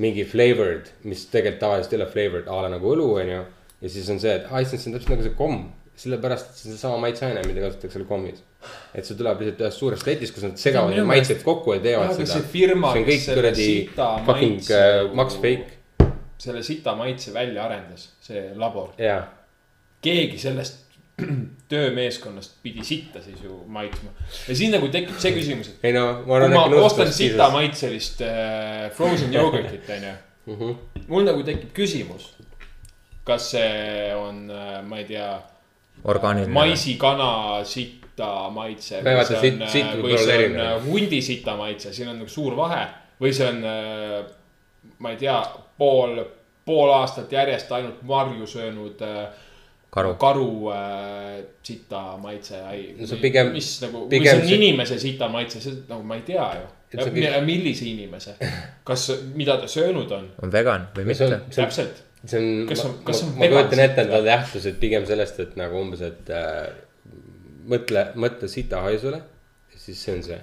mingi flavored, mis tegelikult tavaliselt ei ole flavored a la nagu õlu, onju. ja siis on see, et aa, issand, see on täpselt nagu see komm, sellepärast, et see on seesama maitseaine, mida kasutatakse seal kommis. et see tuleb lihtsalt ühest suurest letist, kus nad segavad need maitsed kokku ja teevad seda. see on kõik kuradi fucking maitse äh, Max Fake, selle sita maitse välja arendas, see labor. keegi sellest töömeeskonnast pidi sitta siis ju maitsma. ja siin nagu tekib see küsimus, et ei no, ma kui arvan, ma et ostan sita maitselist äh, frozen jogurtit, onju. Mhm. mul nagu tekib küsimus, kas see on, ma ei tea, orgaaniline. maisikana sita maitse. Ei, vaata, siit- siit võib või olla see on erinev. äh, hundi sita maitse, siin on nagu suur vahe või see on, ma ei tea, pool, pool aastat järjest ainult marju söönud äh, Karu. karu äh, sita maitse. No see pigem- mis nagu, või pigem see on see- inimese sita maitse, see nagu ma ei tea ju see kõik-. millise inimese, kas, mida ta söönud on, on vegan või mitte on, see on, täpselt. see on, Kas on- kas on ma kujutan ette, et nad lähtusid pigem sellest, et nagu umbes, et äh, mõtle, mõtle sita haisule, siis see on see.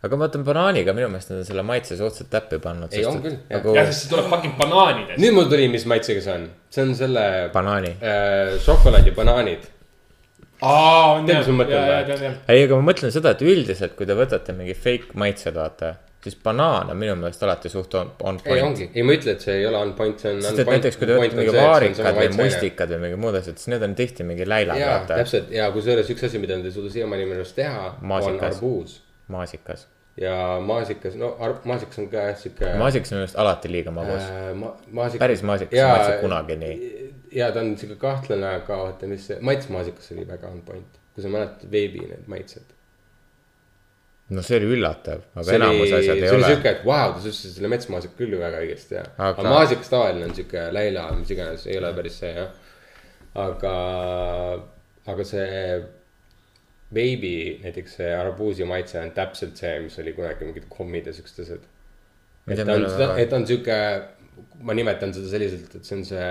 Aga ma vaatan banaaniga, minu meelest nad on selle maitse suhteliselt täppi pannud. Ei, on küll, jah. nagu jah, sest see tuleb fucking banaanidest. nüüd mul tuli, mis maitsega see on, see on selle banaani. äh, šokolaadi banaanid. aa, on Tead, mis ma, mõtlen ja, ja või? ei, aga ma mõtlen seda, et üldiselt, kui te võtate mingi fake maitsed, vaata, siis banaan on minu meelest alati suht on, on ei point. ongi, ei ma ei ütle, et see ei ole on point, see on. sest et näiteks, kui te võtate mingi vaarikad või. mustikad või mingi muud asjad, siis need on tihti mingi läilad, jaa, täpselt ja kusjuures üks asi, mida nad ei suuda siiamaani minu arust teha, on arbuus maasikas. ja maasikas, no maasikas on ka jah sihuke. maasikas on minu arust alati liiga magus. Äh, ma-, maasikas. päris maasikas ei maitse kunagi nii. ja ta on sihuke kahtlane, aga vaata, mis see, maitsmaasikas oli väga on point, kui sa mäletad veebi need maitsed. no see oli üllatav, aga enamus asjad ei see oli ole. sihuke, et vau, ta ütles selle metsmaasika küll ju väga õigesti ja aga, Aga- maasikas tavaline on sihuke läila, mis iganes, ei ole päris see jah. aga, aga see veebi, näiteks see arbuusi maitse on täpselt see, mis oli kunagi mingid kommid ja siuksed asjad. et ta on et ta on sihuke, ma nimetan seda selliselt, et see on see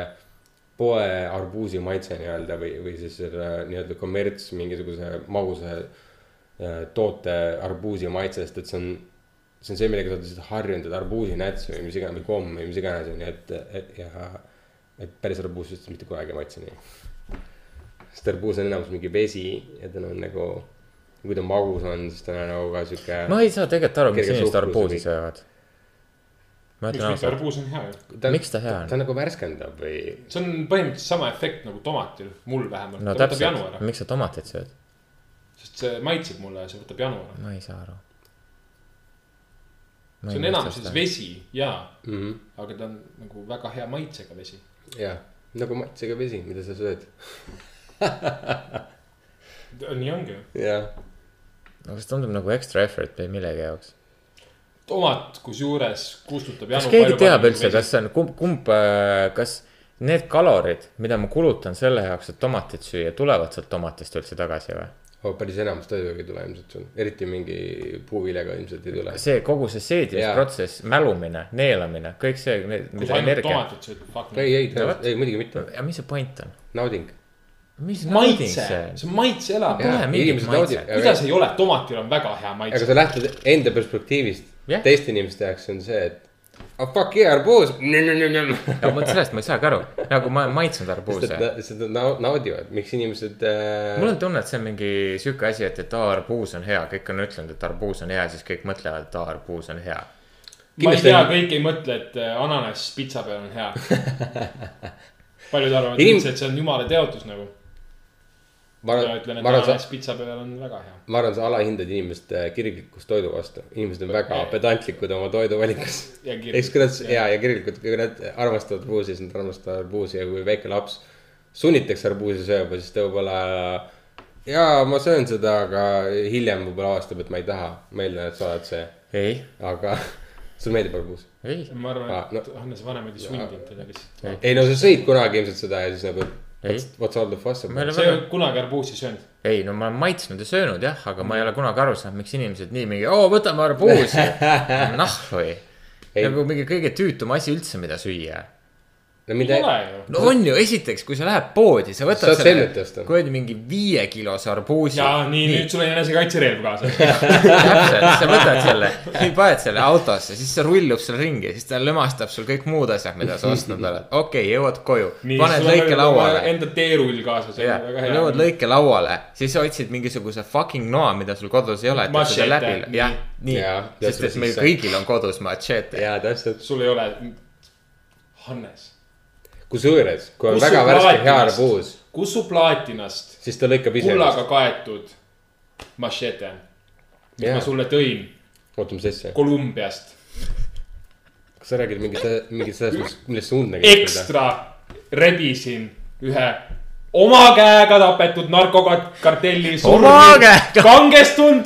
poe arbuusi maitse nii-öelda või, või siis selle nii-öelda kommerts mingisuguse magusa äh, toote arbuusi maitse, sest et see on, see on see, millega sa oled lihtsalt harjunud, et arbuusinäts või mis iganes või komm või mis iganes on ju, et, et ja. et päris arbuus just mitte kunagi ei maitse nii. Sest arbuus on enamus mingi vesi ja ta on nagu, kui ta magus on, siis ta on nagu ka sihuke. ma ei saa tegelikult aru, miks inimesed arbuusi söövad. miks mitte, arbuus on hea ju. miks ta hea on? ta nagu värskendab või see on põhimõtteliselt sama efekt nagu tomatil, mul vähemalt. no täpselt, miks sa tomatit sööd? sest see maitseb mulle ja see võtab janu ära. ma ei saa aru. see on enamuses vesi jaa, Mhm. aga ta on nagu väga hea maitsega vesi. jah, nagu maitsega vesi, mida sa sööd. nii ongi ju. jah, aga see tundub nagu extra effort või millegi jaoks. tomat kusjuures kustutab kas keegi teab üldse, kas see on kumb, kumb, kas need kalorid, mida ma kulutan selle jaoks, et tomatit süüa, tulevad sealt tomatist üldse tagasi või? oh, päris enamus toiduga ei tule ilmselt sul, eriti mingi puuviljaga ilmselt ei tule. see kogu see seedimisprotsess, mälumine, neelamine, kõik see, kui sa ainult tomatit sööd, fuck. ei, ei ei muidugi mitte, ja mis see point on? nauding. Maitse see, on? naudivad, kuidas ei ole, tomatil on väga hea aga maitse. sa lähtud enda perspektiivist Jah. teiste inimeste jaoks on see, et oh fuck yeah, arbuus. aga vot sellest ma ei saagi aru, nagu ma olen maitsnud arbuuse nad naudivad, miks inimesed äh,. mul on tunne, et see on mingi sihuke asi, et, et aa, arbuus on hea, kõik on ütlenud, et arbuus on hea, siis kõik mõtlevad, et aa, arbuus on hea. ma ei tea, kõik ei mõtle, et äh, ananass pitsa peal on hea. paljud arvavad Inim- üldse, et see on jumala teotus nagu. Ma arvan, ütlen, et ma arvan, ananass sa, pitsa peal on väga hea. ma arvan, sa alahindad inimeste kirglikkust toidu vastu. inimesed on väga pedantlikud oma toiduvalikus. ja eks kui nad ja, ja kirglikud, kui nad armastavad arbuusi, siis nad armastavad arbuusi ja kui väike laps sunnitakse arbuusi sööma, siis ta võib-olla. jaa, ma söön seda, aga hiljem võib-olla avastab, et ma ei taha. ma eeldan, et sa oled see, ei, aga sul meeldib arbuus? ei, ma arvan, et Hannes vanemad ei sundinud teda lihtsalt. ei no sa sõid kunagi ilmselt seda ja siis nagu. Ei. What's all the fuss ma ei about? ole sa ei väga ole kunagi arbuusi söönud? ei, no ma olen maitsnud ja söönud jah, aga ma ei ole kunagi aru saanud, miks inimesed nii mingi, oo, võtame arbuusi. nahh või, Ei. nagu mingi kõige tüütum asi üldse, mida süüa. No mida, no on ju, esiteks, kui sa lähed poodi, sa võtad Saad selmet osta. kuradi mingi viiekilose arbuusi. ja nii, nüüd sul on enesekaitserelv kaasas. täpselt, sa võtad selle, paned selle autosse, siis see rullub seal ringi, siis ta lömastab sul kõik muud asjad, mida sa ostnud oled. okei okay,, jõuad koju, paned lõike lauale. Enda teerull kaasas. jah, jõuad lõike lauale, siis otsid mingisuguse fucking noa, mida sul kodus ei ole, et seda Machete, läbi, nii. jah, nii sest et meil siis- kõigil on kodus machete. jaa täpselt, sul ei ole, Hannes. kusjuures, kui on Kus väga värske hea plaatinast- arbuus, kus su plaatinast siis ta lõikab ise kullaga kaetud machete on? mis Jaa. ma sulle tõin oota, mis asja? Kolumbiast. kas sa räägid mingit, mingit sellest, millest sa und nägid? ekstra rebisin ühe oma käega tapetud narkokartelli Oma käega! kangestunud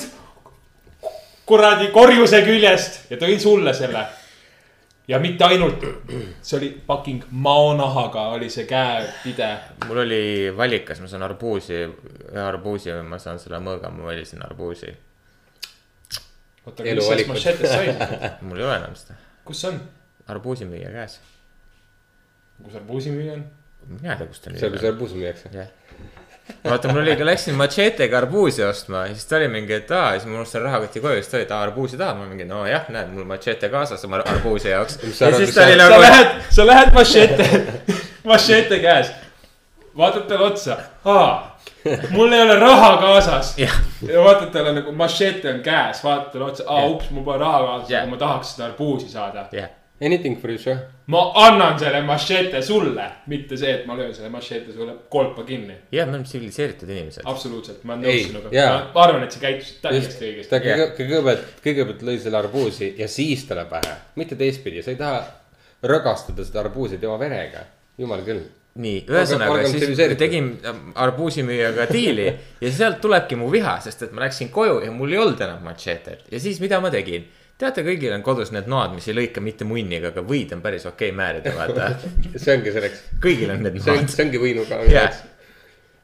kuradi korjuse küljest ja tõin sulle selle. Ja mitte ainult, see oli fucking maonahaga oli see käepide. mul oli valik, kas ma saan arbuusi, ühe arbuusi või ma saan selle mõõga, ma valisin arbuusi. oota, mis sellest valikud. machetest sai? mul ei ole enam seda, kus see on? arbuusimüüja käes. kus arbuusimüüja on? mina ei tea, kust ta seal, kus nüüd on. arbuusi müüakse. jah. vaata, mul oli ka, läksin machetega arbuusi ostma siis ta oli mingi, et aa, siis ma unustasin rahakoti koju, siis ta oli, et aa, arbuusi tahad, ma mingi, no jah, näed, mul machete kaasas oma arbuusi jaoks. Ja siis ta oli sa- sa nagu, lähed, sa lähed machete, machete käes. vaatad talle otsa, aa, mul ei ole raha kaasas. ja vaatad talle nagu machete on käes, vaatad talle otsa, aa ups, mul pole raha kaasas yeah., ma tahaks seda arbuusi saada. jah, Anything for you, sure. ma annan selle machete sulle, mitte see, et ma löön selle machete sulle kolpa kinni. jah, me oleme tsiviliseeritud inimesed. absoluutselt, ma olen Ei, nõus sinuga, jaa. ma arvan, et sa käitusid täiesti õigesti. ta kõige- kõigepealt, kõigepealt lõi selle arbuusi ja siis talle pähe, mitte teistpidi, sa ei taha rõgastada seda arbuusi tema verega, jumal küll. nii, ühesõnaga siis tegin arbuusimüüjaga diili ja sealt tulebki mu viha, sest et ma läksin koju ja mul ei olnud enam machetet ja siis, mida ma tegin? teate, kõigil on kodus need noad, mis ei lõika mitte munniga, aga võid on päris okei okay määrida, vaata. see ongi selleks, kõigil on need see on, noad. see ongi võinuga. jah,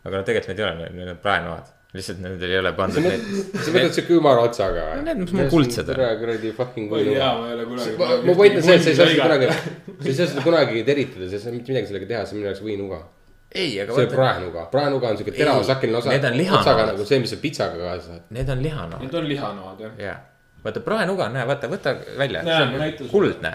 aga no tegelikult need ei ole, need on praenoad, lihtsalt nendel ei ole pandud neid. sa võtad siuke ümara otsaga või? need, mis mul kuldsed on. kuradi fucking oi võinu mu point on see, et sa ei saa seda kunagi, sa ei saa seda kunagi teritada, sa ei saa mitte midagi sellega teha, see on minu jaoks võinuga. ei, aga see on vaata, praenuga, praenuga on siuke terav sakiline osa need on, lihanoad. otsaga nagu see, mis sa pitsaga kaasa saad. need on lihanoad, Need on lihanoad jah. jaa. Vaata praenuga, näe, vaata, võta välja, Näe, see on kuldne,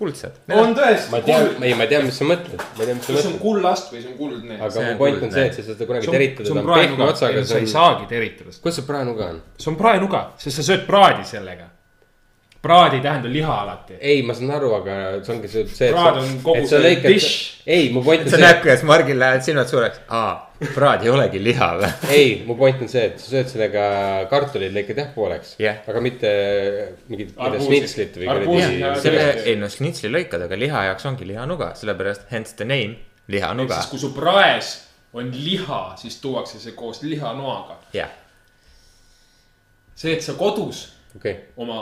kuldsed. on tõesti. ma tean, ei, ma tean, mis sa mõtled, ma tean, mis sa kas see on mõtled. kullast või see on kuldne? aga mu on point on see, et sa seda kunagi teritada, see ta on on pehme praenuga, otsaga, sa see ei on. saagi teritada seda. kuidas see praenuga on? see on praenuga, sest sa sööd praadi sellega. Praad ei tähenda liha alati. ei, ma saan aru, aga see ongi see, see. Praad on kogu see dish.. ei, mu point on sa see näed, kuidas Margil lähevad silmad suureks. aa, praad ei olegi liha või? ei, mu point on see, et sa sööd sellega kartulid lõikad jah pooleks Jah. aga mitte mingit, Arbuusi. snitslit või kuradi selle, ei no snitsli lõikad, aga liha jaoks ongi lihanuga, sellepärast hence the name, lihanuga siis. kui su praes on liha, siis tuuakse see koos lihanoaga. jah, see, et sa kodus okei, oma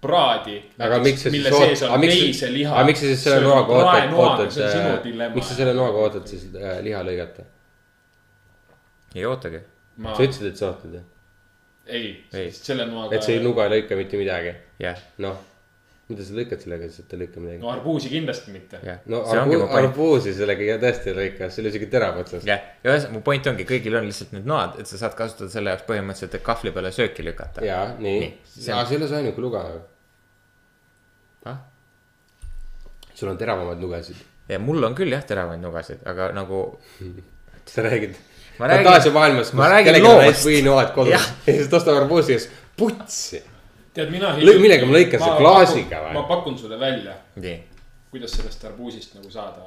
praadi. aga miks sa siis mille sees on veiseliha. aga miks sa siis selle noaga ootad, ootad, miks sa selle noaga ootad siis äh, liha lõigata? ei ootagi. ma sa, ütlesid, et sa ootad ju, ei, Ei. ei., selle noaga. et see nuga ei lõika mitte midagi, jah, noh. Mida sa lõikad sellega et ei lõika midagi no? arbuusi kindlasti mitte. no arbu- arbuusi sellega tõesti ei lõika, see oli isegi terav otsast. jah, ja ühesõnaga mu point ongi, kõigil on lihtsalt need noad, et sa saad kasutada selle jaoks põhimõtteliselt, et kahvli peale sööki lükata. ja nii Nii,, see aga on- see ei ole see ainuke luga. Ah? sul on teravamaid lugesid, ja mul on küll jah teravaid nugasid, aga nagu sa räägid. Ma räägin- fantaasiamaailmas, ma kus räägin kellelgi on loost. ainult võinoad kodus ja siis ta ostab arbuusi ja siis putsi. tead, mina. millega ma lõikan, see klaasiga või? ma pakun sulle välja, nii, kuidas sellest arbuusist nagu saada.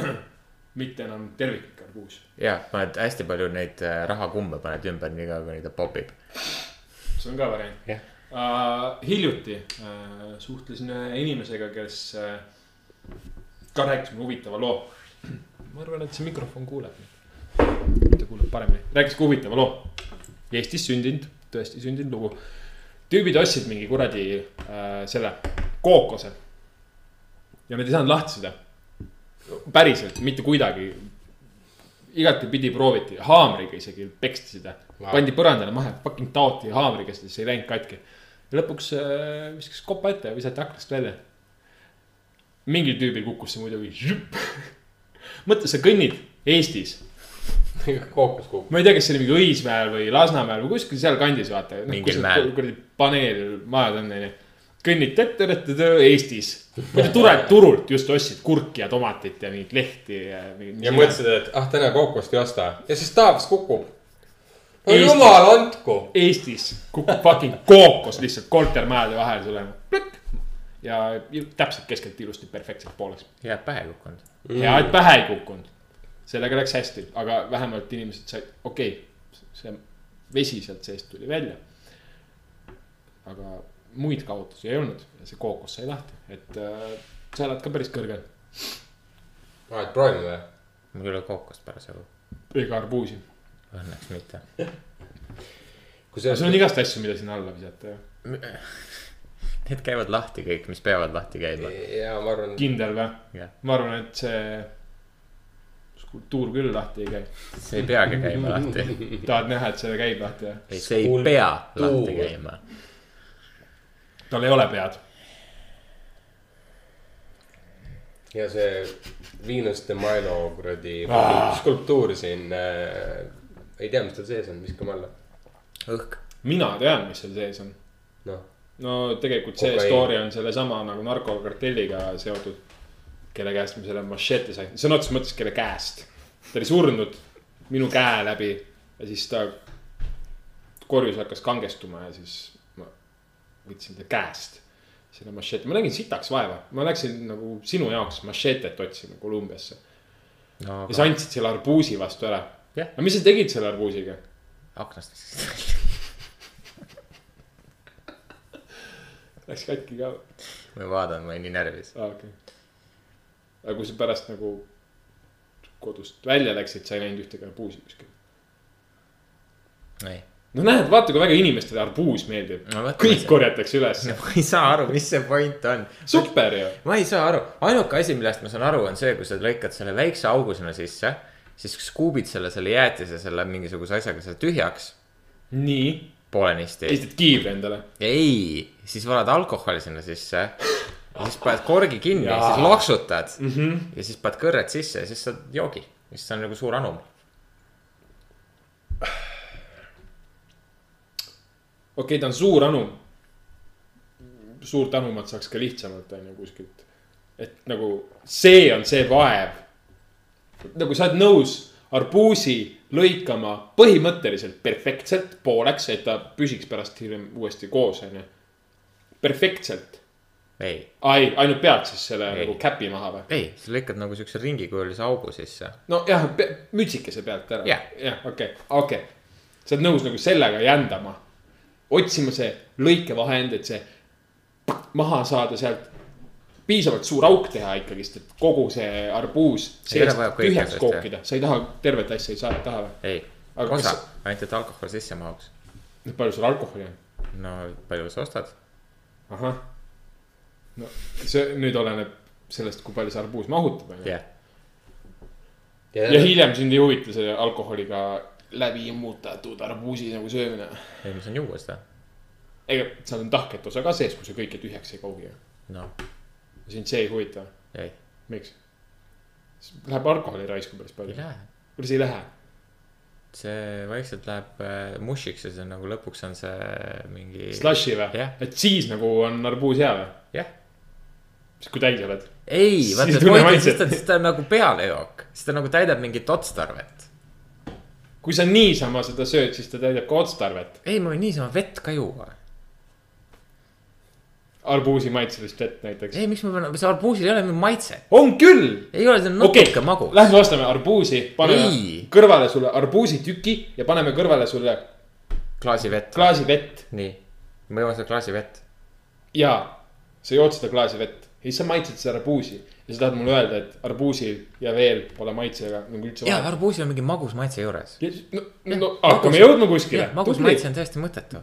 mitte enam terviklik arbuus. ja paned hästi palju neid äh, rahakumme paned ümber, niikaua kuni ta popib. see on ka variant Jah. uh,. hiljuti uh, suhtlesin ühe inimesega, kes uh, ka rääkis mulle huvitava loo. ma arvan, et see mikrofon kuuleb. ta kuuleb paremini. rääkis ka huvitava loo. Eestis sündinud, tõesti sündinud lugu. tüübid ostsid mingi kuradi uh, selle kookose. ja nad ei saanud lahti seda. päriselt, mitte kuidagi igatepidi prooviti, haamriga isegi peksti seda wow.. pandi põrandale maha, fucking taoti haamriga, siis ei läinud katki. ja lõpuks äh, viskas kopa ette ja visati aknast välja. mingil tüübil kukkus see muidugi. mõtle, sa kõnnid Eestis, kookus kukub. ma ei tea, kas see oli mingi Õismäel või Lasnamäel või kuskil sealkandis vaata. Mingil mäel. kuradi paneelmajad on onju. kõnnid tõtt-tõtt-tõtt Eestis. muidu tuleb turult just ostsid kurki ja tomatit ja mingit lehti ja. ja mõtlesid, et ah, täna kookost ei osta ja siis taevas kukub. no Eestis. jumal andku. Eestis kukub fucking kookos lihtsalt kortermajade vahel sulle. ja täpselt keskelt ilusti perfektselt pooleks. head pähe kukkunud. hea, et pähe ei kukkunud. Sellega läks hästi, aga vähemalt inimesed said, okei okay,, see vesi sealt seest tuli välja. aga muid kaotusi ei olnud ja see kookos sai lahti, et äh, sa elad ka päris kõrgel. aa, et proovime või? mul ei ole kookost parasjagu, ega arbuusi. õnneks mitte. kui see sul on igast asju, mida sinna alla visata ju. Need käivad lahti kõik, mis peavad lahti käima. ja ma arvan, kindel või? jah, ma arvan, et see skulptuur küll lahti ei käi. see ei peagi käima lahti. tahad näha, et see käib lahti jah? ei, see ei pea lahti käima. tal ei ole pead. ja see Venus de Milo kuradi Ah. skulptuur siin äh,. ei tea, mis tal sees on, viskame alla. õhk. mina tean, mis seal sees on. noh, no tegelikult see Kokaiin. story on sellesama nagu narkokartelliga seotud. Kelle käest me selle mašete saime, sõna otseses mõttes kelle käest. ta oli surnud minu käe läbi ja siis ta korjus hakkas kangestuma ja siis ma võtsin ta käest selle mašete, ma nägin sitaks vaeva, ma läksin nagu sinu jaoks mašetet otsima Kolumbiasse no ja sa andsid selle arbuusi vastu ära. Jah. no mis sa tegid selle arbuusiga? aknast. Läks katki ka, ma vaatan, ma olen nii närvis. aa okei okay.. Aga kui sa pärast nagu kodust välja läksid, sa ei näinud ühtegi arbuusi kuskil. ei, no näed, vaata kui väga inimestele arbuus meeldib No kõik ei- korjatakse üles. ma ei saa aru, mis see point on. super ju. ma ei saa aru, ainuke asi, millest ma saan aru, on see, kui sa lõikad selle väikse augu sinna sisse, siis skuubid selle, selle jäätise selle mingisuguse asjaga selle tühjaks nii, poolenisti. esitad kiivri endale. ei, siis valad alkoholi sinna sisse. ja siis paned korgi kinni ja siis loksutad mm. -hmm. ja siis paned kõrred sisse ja siis saad joogi. siis see on nagu suur anum. okei okay,, ta on suur anum. suurt anumat saaks ka lihtsamalt on ju kuskilt. et nagu see on see vaev. nagu sa oled nõus arbuusi lõikama põhimõtteliselt perfektselt pooleks, et ta püsiks pärast hiljem uuesti koos, onju. perfektselt. ei, ai, ainult pealt siis selle Ei. nagu käpi maha või? ei, sa lõikad nagu siukse ringikujulise augu sisse. nojah, mütsikese pealt ära Jah.. okei, okei. sa oled nõus nagu sellega jändama, otsima see lõikevahend, et see maha saada sealt piisavalt suur auk teha ikkagist, et kogu see arbuus tühjaks kookida, sa ei taha tervet asja, ei saa, taha või? ei, osa kas-, ainult et alkohol sisse mahuks. palju sul alkoholi on? no palju sa ostad? ahah. No see nüüd oleneb sellest, kui palju see arbuus mahutab, onju. jah, ja hiljem sind ei huvita see alkoholiga läbi immutatud arbuusi nagu söömine. ei ma saan juua seda. ega seal on tahket osa ka sees, kui sa kõike tühjaks ei koogi. noh, sind see ei huvita, ei, miks? Läheb alkoholi raisku päris ei palju. lähe. kuidas ei lähe? see vaikselt läheb äh, mushiks ja see nagu lõpuks on see mingi. Slushi või et siis nagu on arbuus hea või? jah, siis kui täis oled? ei, vaata siis ta, siis ta on nagu pealejook, siis ta nagu täidab mingit otstarvet. kui sa niisama seda sööd, siis ta täidab ka otstarvet. ei, ma võin niisama vett ka juua. arbuusi maitselist vett näiteks. ei, miks ma pean, see arbuusil ei ole mingit maitset. on küll ei ole, see on natuke, magus. lähme ostame arbuusi, paneme Ei. kõrvale sulle arbuusitüki ja paneme kõrvale sulle klaasi vett. klaasi vett nii, ma joon seda klaasi vett. ja sa jood seda klaasi vett ja siis sa maitsed seda arbuusi ja sa tahad mulle öelda, et arbuusil ja veel pole maitsega nagu üldse ja. arbuusil on mingi magus maitse juures. no, no hakkame jõudma kuskile. magus maitse on täiesti mõttetu.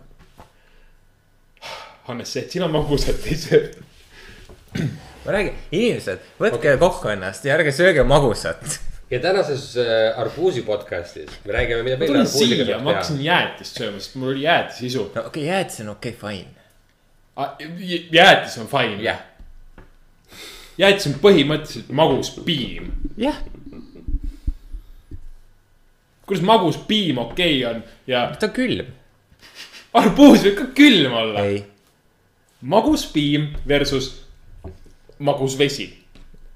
Hannes, see, et sina magusat ei söö. ma räägin, inimesed, võtke okay. kokku ennast ja ärge sööge magusat. ja tänases äh, Arbuusi podcast'is me räägime, mida ma meil tulin arbuusiga siia, saab ma teha. hakkasin jäätist sööma, sest mul oli jäätisisu. no okei okay,, jäätis on okei okay,, fine. jäätis on fine. jah, jäätis on põhimõtteliselt magus piim. jah, kuidas magus piim okei okay on ja ta on külm. arbuus võib ka külm olla. ei, magus piim versus magus vesi.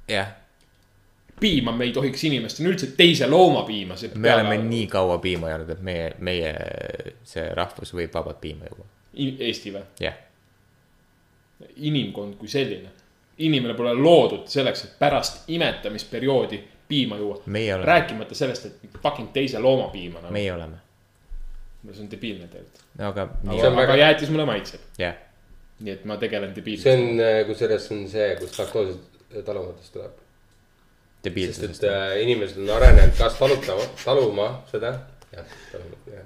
jah, piima me ei tohiks inimestena üldse teise looma piima. me oleme nii kaua piima joonud, et meie, meie see rahvus võib vabalt piima juua. Eesti või? jah, inimkond kui selline. Inimene pole loodud selleks, et pärast imetamisperioodi piima juua. Rääkimata sellest, et fucking teise looma piima nagu. meie oleme. see on debiilne tegelikult. no aga See, on aga väga- jäätis mulle maitseb. jah, nii et ma tegelen see debiilsusega. on, kusjuures see on see, kus laktoosist talumatus tuleb. sest et. äh, inimesed on arenenud kas talutama, taluma seda.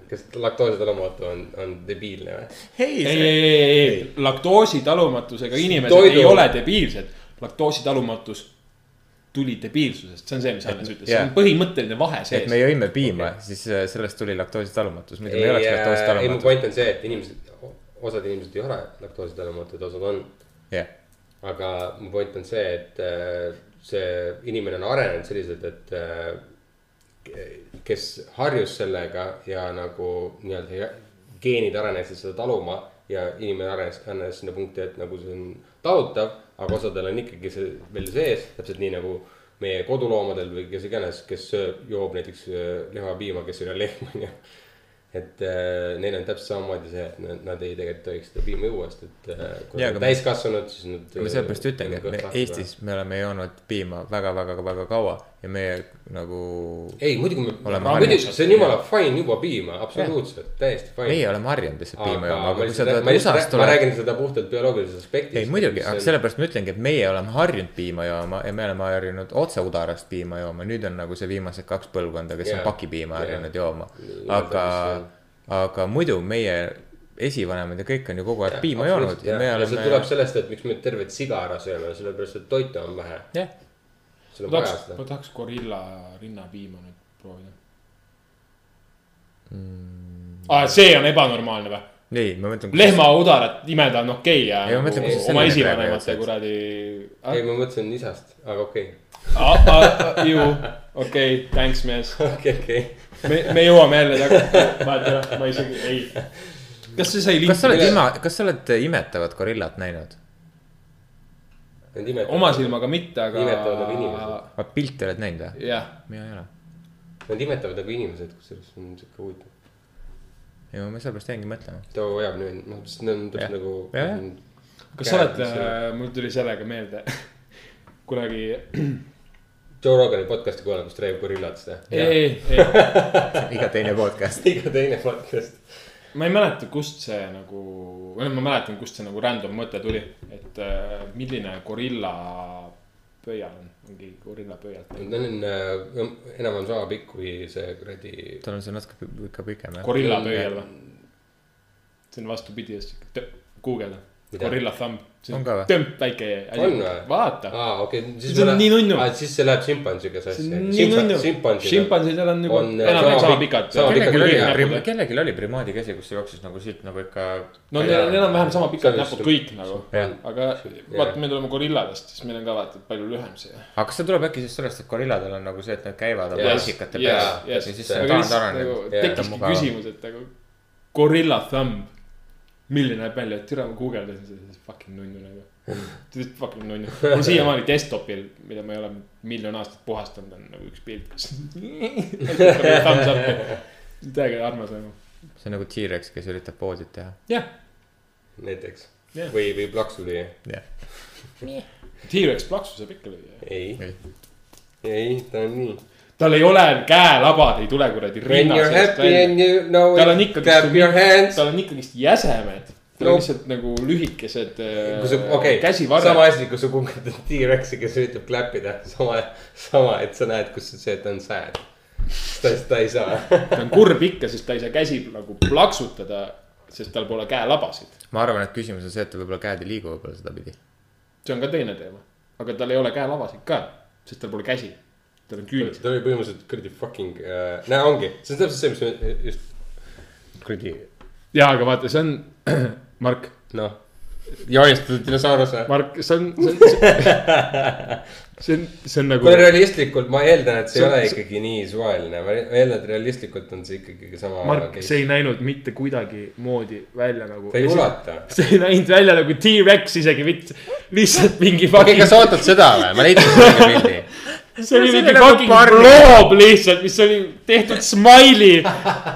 Kas laktoositalumatu on, on debiilne või? ei, ei, ei, ei, ei, laktoositalumatusega inimesed Toidu- ei ole debiilsed. laktoositalumatus tuli debiilsusest, see on see, mis Hannes ütles, see on põhimõtteline vahe et sees me. jõime piima okay., siis äh, sellest tuli laktoositalumatus, muidu me ei oleks ei, ei mu laktoositalumatud. point on see, et inimesed, osad inimesed ei ole laktoositalumatud, osad on. jah, aga mu point on see, et äh, see inimene on arenenud selliselt, et äh, kes harjus sellega ja nagu nii-öelda geenid arenesid seda taluma ja inimene arenes, arenes sinna punkti, et nagu see on talutav, aga osadel on ikkagi see veel sees, täpselt nii nagu meie koduloomadel või kes iganes, kes sööb, joob näiteks äh, lihapiima, kes ei ole lehm, onju. et äh, neil on täpselt samamoodi see, et nad, nad ei tegelikult tohiks seda piima juua, sest et äh, kui nad on täiskasvanud, siis nad. ma sellepärast ütlengi, et me Eestis me oleme joonud piima väga-väga-väga kaua ja meie nagu. ei, muidugi me, Oleme muidugi see on jumala fine juua piima, absoluutselt, täiesti fine. meie oleme harjunud lihtsalt piima jooma, aga kui sa tuled USA-st ma räägin seda puhtalt bioloogilisest aspektist. ei muidugi, aga. sellepärast ma ütlengi, et meie oleme harjunud piima jooma ja me oleme harjunud otse udarast piima jooma, nüüd on nagu see viimased kaks põlvkonda, kes Jaa. on pakipiima harjunud jooma. Nii, aga aga muidu meie esivanemad ja kõik on ju kogu aeg piima joonud ja ja see tuleb oleme, sellest, et miks me tervet siga ära sööme, sellepärast et toitu on vähe. jah, sul on ma vaja tahaks, ma seda. tahaks gorilla rinnapiima nüüd proovida mm.. aa, see on ebanormaalne või? ei, ma mõtlen. lehmaudarat imeda on okei okay, ja Ei, ma mõtlen, kus sa oma esivanemate kuradi. ei, ma mõtlesin isast, aga okei, ju, okei, thanks mees. okei, okei. me, me jõuame jälle tagasi, vaata ära, ma isegi ei. kas see sai kas sa oled ima, kas sa oled imetavat gorillat näinud? Oma silmaga mitte, aga. Imetavad nagu inimesed. pilti oled näinud või? jah, mina ei ole. Nad imetavad nagu inimesed, kusjuures on siuke huvitav. ja ma sellepärast jäingi mõtlema. too hoiab nüüd, noh, sest need on täpselt nagu. Kas sa oled, mul tuli sellega meelde, kunagi, Joe Rogani podcast'i kuulanud, kus ta räägib gorilladest jah? ei, ei, iga teine podcast. iga teine podcast. Ma ei mäleta, kust see nagu, või noh, ma mäletan, kust see nagu random mõte tuli, et äh, milline gorilla pöial on, mingi gorilla pöialt. Need on äh, enam-vähem sama pikk kui see kuradi. tal on see natuke ikka pikem jah. gorilla pöial või? see on vastupidi, guugelda, Mida? Gorilla thumb. On ka või? tõmp väike asi On või?, vaata. aa, okei okay.. See on nii nunnu. siis see läheb šimpansiga sassi. nii nunnu, šimpansidel on nagu on, äh, enam-vähem sama pikad. kellelgi oli primaadi käsi, kus see jooksis nagu siit nagu ikka. no neil on enam-vähem sama pikad See on näpud kõik nagu. aga vaata, me tuleme gorilladest, siis meil on ka vaata palju lühem see. aga kas see tuleb äkki siis sellest, et gorilladel on nagu see, et nad käivad oma yes, peal ja siis see- see lihtsalt taandaraneb nagu tekkiski küsimus, et nagu gorilla thumb, milline näeb välja, et türa ma guugeldasin seda, siis fucking nunnu nagu. Fucking nunnu, mul siiamaani desktop'il, mida ma ei ole miljon aastat puhastanud, on nagu üks pilt, kus. täiega armas nagu. see on nagu T-Rex, kes üritab poodit teha. jah, näiteks Jah. või, või plaksu lüüa. T-Rex plaksu saab ikka lüüa. ei Ei., ei, ta on nii. Tal ei ole käelabad, ei tule kuradi When rinna you are seest happy välja and you know Tal on ikkagist nagu- tal on ikkagist jäsemed, No. lihtsalt nagu lühikesed äh, kui sa, okei okay,, sama asi, kui sa guugeldad T-Rexi, kes üritab klappida, sama, sama, et sa näed, kus see, et ta on sad. ta, ta ei saa. ta on kurb ikka, sest ta ei saa käsi nagu plaksutada, sest tal pole käelabasid. ma arvan, et küsimus on see, et ta võib-olla käed ei liigu võib-olla sedapidi. see on ka teine teema, aga tal ei ole käelavasid ka, sest tal pole käsi. Tal on küünised. ta oli põhimõtteliselt kuradi fucking äh,, näe ongi, see on täpselt see, mis me just kuradi, ja, aga vaata, see on, Mark, noh, joonistatud dinosauruse. Mark, see on, see on, see on, see on nagu kuule, realistlikult ma eeldan, et see ei See- ole see- ikkagi nii suvaline, ma eeldan, et realistlikult on see ikkagi sama. Mark, see ei näinud mitte kuidagimoodi välja nagu. ta ei ulata. see ei näinud välja nagu T-Rex isegi mitte, lihtsalt mingi okei, kas sa ootad seda või? ma leidsin selle pildi. see oli See mingi oli nagu fucking bloob lihtsalt, mis oli tehtud smiley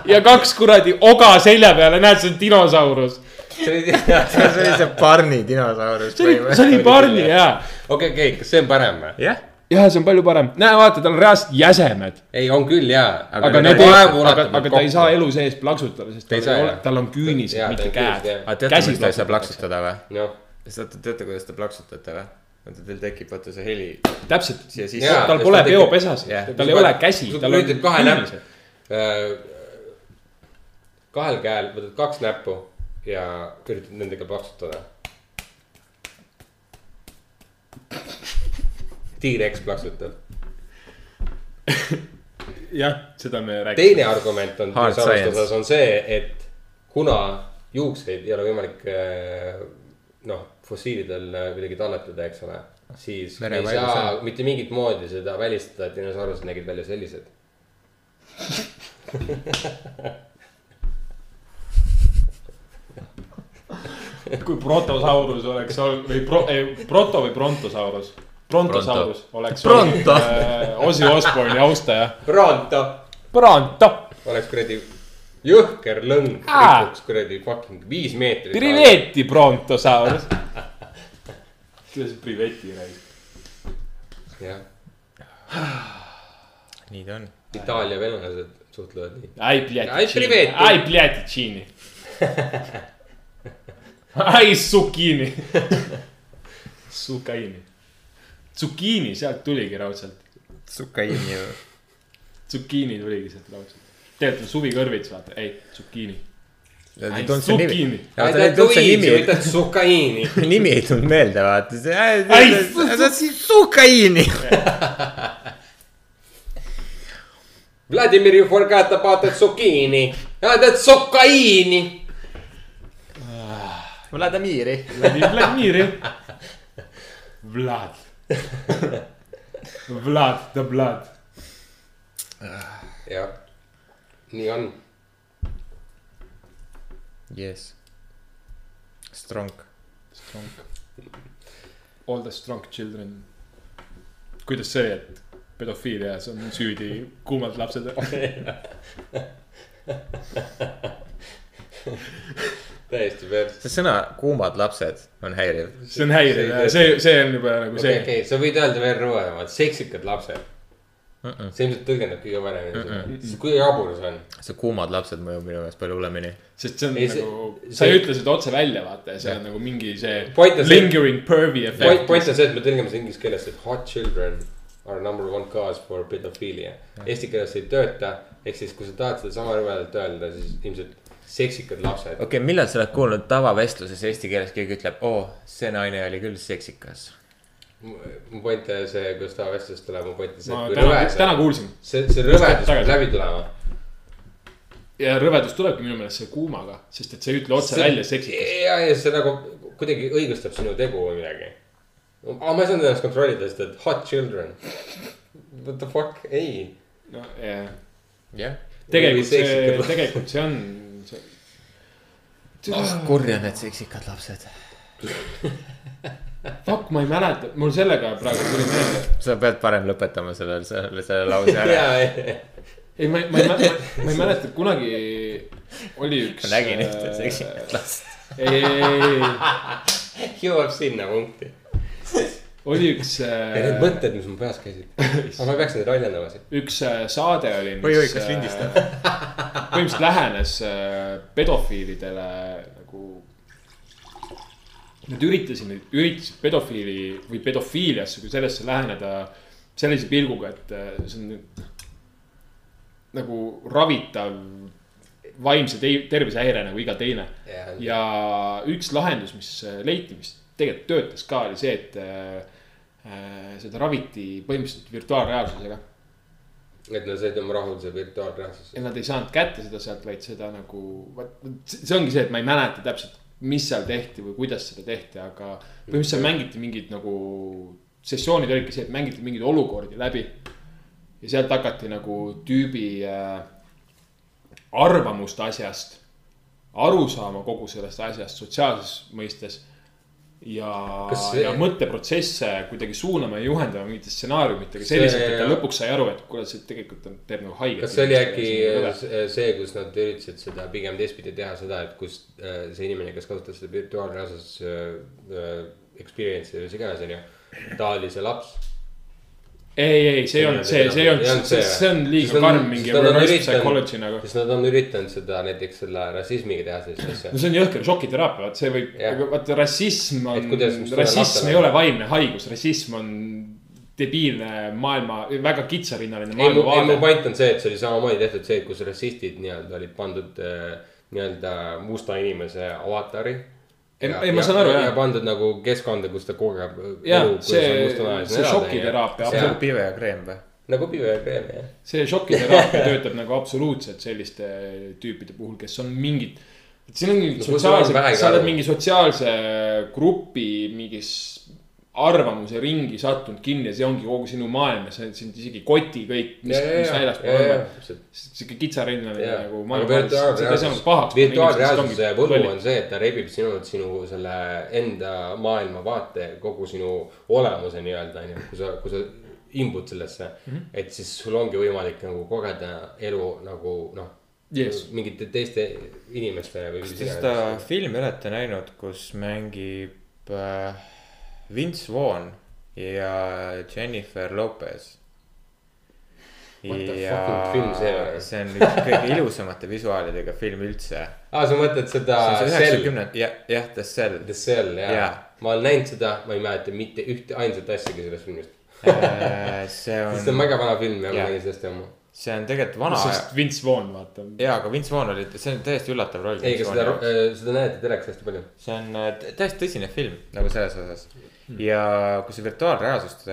ja kaks kuradi oga selja peale, näed, see on dinosaurus. see oli see Barney dinosaurus. see oli, see oli Barney jaa. okei, okei, kas see on parem või? jah, jah, see on palju parem, näe, vaata, tal on reaalselt jäsemed, ei, on küll jaa. aga need ei, aga, aga ta ei saa elu sees plaksutada, sest Ta ei tal ole tal on küünised, mitte käed aga teate, miks ta ei saa plaksutada või? noh, sest teate, kuidas te plaksutate või? vaata, teil tekib vaata see heli täpselt, tal pole peopesasid jah., tal ei ole käsi, Sul lülitad kahe näpp- äh, kahel käel võtad kaks näppu ja üritad nendega plaksutada. T-Rex plaksutab. jah, seda me rääkisime. teine argument on on see, et kuna juukseid ei ole võimalik äh, noh, fossiilidel äh, kuidagi talletada, eks ole. siis me ei saa on. mitte mingit moodi seda välistada, et dinosaurused nägid välja sellised. kui Brontosaurus oleks olnud või pro, ei, Proto või Brontosaurus. Brontosaurus oleks Pronto. olnud äh, Ozzy Osbourne'i austaja. Pronto Pronto, oleks kuradi jõhker lõng, rikuks kuradi fucking viis meetrit. Priveti Brontosaurus. kuidas Priveti räägib? jah, nii ta on. Itaalia venelased suhtlevad nii. Ai Ai, pljati, priveti. ai pljati, ai zucchini. Zucchini, zucchini, sealt tuligi raudselt. sukaiini ju. Zucchini tuligi sealt raudselt. Tegelikult on suvikõrvits, vaata, ei, ei tulnud see nimi. ei tulnud meelde, vaata see. Ai, sukaiini. Vladimir you forgot about the zucchini. Ah, that's sukaiini. Vladimiri. Vladimir. Vlad. Vlad, the blood. jah, nii on. Yes. Strong. Strong. All the strong children. kuidas see, et pedofiilias on süüdi kuumad lapsed. täiesti pers. see sõna kuumad lapsed on häiriv. see on häiriv ja see, see on juba nagu okei, see. okei, sa võid öelda veel rõvedamalt, seksikad lapsed. See ilmselt tõlgendab kõige paremini seda, sest kui jabur see on. see kuumad lapsed mõjub minu meelest palju hullemini. sest see on Ei, see- nagu, see- sa ei ütle seda otse välja, vaata ja see on nagu mingi see Point on see- lingering pervy efekt. point on see, et me tõlgime seda inglise keeles, et hot children are number one cause for pedophilia. Eesti keeles ei tööta, ehk siis kui sa tahad seda sama rõvedalt öelda, siis ilmselt seksikad lapsed. okei okay,, millal sa oled kuulnud tavavestluses eesti keeles keegi ütleb, oo, see naine oli küll seksikas. Mu point see, kuidas tavavestlusest tuleb, mu point on see, ma et kui täna, rõve täna see, kuulsin see, see rõvedus peab läbi tulema. ja rõvedus tulebki minu meelest selle kuumaga, sest et sa ei ütle otse välja seksikas. ja, ja see nagu kuidagi õigustab sinu tegu või midagi. aga ma ei saanud ennast kontrollida, sest et hot children. What the fuck, ei. no jah, jah. tegelikult see tegelikult see on, see. ah kurja need seksikad lapsed. Fuck, ma ei mäleta, mul sellega praegu tuli meelde. sa pead parem lõpetama sellele, sellele, selle lause ära. ei, ma, ma ei mäleta, ma ei mäleta, kunagi oli üks. ma nägin ühte seksikat last. ei, ei, ei, ei, jõuab sinna punkti. oli üks ja need äh,, mõtted, mis mu peas käisid. aga ma peaks neid väljendama siin. üks äh, saade oli. oi, oi, kas lindistab? põhimõtteliselt lähenes äh, pedofiilidele. Nad üritasid, üritasid pedofiili või pedofiiliasse kui sellesse läheneda sellise pilguga, et äh, see on nagu ravitav vaimse tervisehäire nagu iga teine. ja üks lahendus, mis äh, leiti, mis tegelikult töötas ka, oli see, et äh, äh, seda raviti põhimõtteliselt virtuaalreaalsusega. et nad said oma rahulduse virtuaalreaalsusse ja. nad ei saanud kätte seda sealt, vaid seda nagu, vot see ongi see, et ma ei mäleta täpselt, mis seal tehti või kuidas seda tehti, aga põhimõtteliselt seal mängiti mingid nagu sessioonid olidki see, et mängiti mingeid olukordi läbi. ja sealt hakati nagu tüübi äh, arvamust asjast, aru saama kogu sellest asjast sotsiaalses mõistes. Ja see- ja mõtteprotsesse kuidagi suunama ja juhendama mingite stsenaariumitega selliselt, et ta lõpuks sai aru, et kuule, see tegelikult on, teeb nagu haiget. kas see oli äkki see- see, kus nad üritasid seda pigem teistpidi teha seda, et kus äh, see inimene, kes kasutas seda virtuaalreaalsus äh, äh, experience'i või mis iganes, onju. ta oli see laps. ei, ei, see ei olnud see, see ei olnud, see on liiga karm mingi reverse psychology nagu. sest nad on üritanud seda näiteks selle rassismiga teha sellist asja no. see on jõhker šokiteraapia, vaat see võib vaata rassism on rassism ei ole vaimne haigus, rassism on debiilne maailma, väga kitsarinnaline mu, ei mu maailmavaade. point on see, et see oli samamoodi tehtud see, kus rassistid nii-öelda olid pandud äh, nii-öelda musta inimese avatari. Ei, ei, ma saan aru, ja, jah. ja pandud nagu keskkonda, kus ta kogeb. jah, see, see šokiteraapia, see on pive ja kreem või? nagu pive ja kreem jah. see šokiteraapia töötab nagu absoluutselt selliste tüüpide puhul, kes on mingid. siin on mingi No sotsiaalse, sa oled mingi sotsiaalse grupi mingis arvamuse ringi sattunud kinni ja see ongi kogu sinu maailm ja see on sind isegi koti kõik, mis, mis väljaspool on. sihuke kitsarinnaline nagu maailm. virtuaalreaalsuse võlu on see, et ta rebib sinult sinu selle enda maailmavaate, kogu sinu olemuse nii-öelda onju, kui sa, kui sa imbud sellesse mm. -hmm. et siis sul ongi võimalik nagu kogeda elu nagu noh Yes. mingite teiste inimeste või kas mis te seda filmi olete näinud, kus mängib äh, Vince Vaughn ja Jennifer Lopez? Ja see on? see on üks kõige ilusamate visuaalidega film üldse. aa, sa mõtled seda on jah, jah, The Cell. The Cell jah ma olen näinud seda, ma ei mäleta mitte ühte ainsat asjagi sellest filmist. Äh, see sest see on on, väga vana film ja ma nägin sellest ammu. see on tegelikult vana sest Vince Vaughn, vaata. jaa, aga Vince Vaughn oli, see on täiesti üllatav roll. ei, aga seda, seda näete telekas hästi palju. see on äh, tä- täiesti tõsine film nagu selles osas. Ja kui sa virtuaalreaalsust,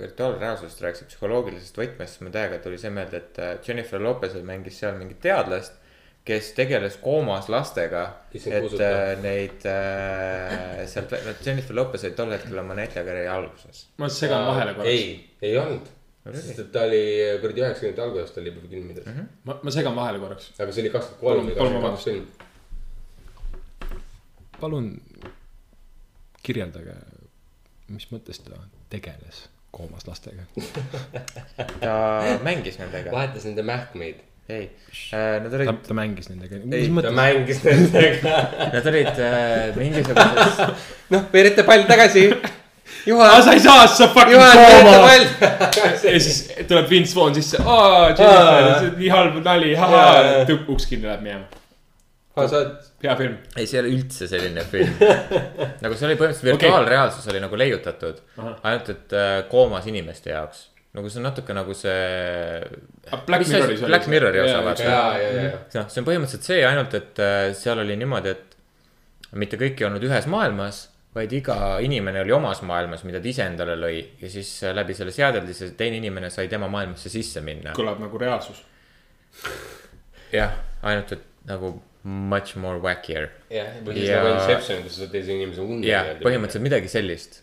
virtuaalreaalsust rääkisid psühholoogilisest võtmest, siis mul täiega tuli see meelde, et äh, Jennifer Lopez mängis seal mingit teadlast, kes tegeles koomas lastega. Et kuusutav. äh, neid äh, sealt, no Jennifer Lopez oli tol hetkel oma näitlejakarjääri alguses. ma segan vahele korraks. ei, ei olnud. sest et ta oli kuradi üheksakümnendate alguses ta oli juba filmides mm. -hmm. ma, ma segan vahele korraks. aga see oli kakskümmend kolm või kakskümmend kaks film. palun kirjeldage, mis mõttes ta tegeles koomas lastega. ta mängis nendega, vahetas nende mähkmeid. ei, nad olid ta, mängis nendega. Ei, ta mängis nendega. nad olid äh, mingisuguses, noh, veereta pall tagasi. Juhan, sa ei saa, sa fucking Juhan, kooma. ja siis tuleb Vince Vaughn sisse, aa, Jennifer, see on nii halb nali, ahaa, uks kinni läheb minema. Sa oled, hea film. ei, see ei ole üldse selline film. nagu see oli põhimõtteliselt virtuaalreaalsus oli nagu leiutatud, ainult et äh, koomas inimeste jaoks. nagu see on natuke nagu see. Black Mirroris oli Black see. Mirrori osa vaata. ja, ja, ja. noh, see on põhimõtteliselt see ainult, et äh, seal oli niimoodi, et mitte kõik ei olnud ühes maailmas, vaid iga inimene oli omas maailmas, mida ta ise endale lõi ja siis äh, läbi selle seadeldise teine inimene sai tema maailmasse sisse minna. kõlab nagu reaalsus. jah, ainult et nagu much more wackier. jah, või siis Ja- nagu Inception, kus sa teise inimese unne. jah, põhimõtteliselt midagi sellist.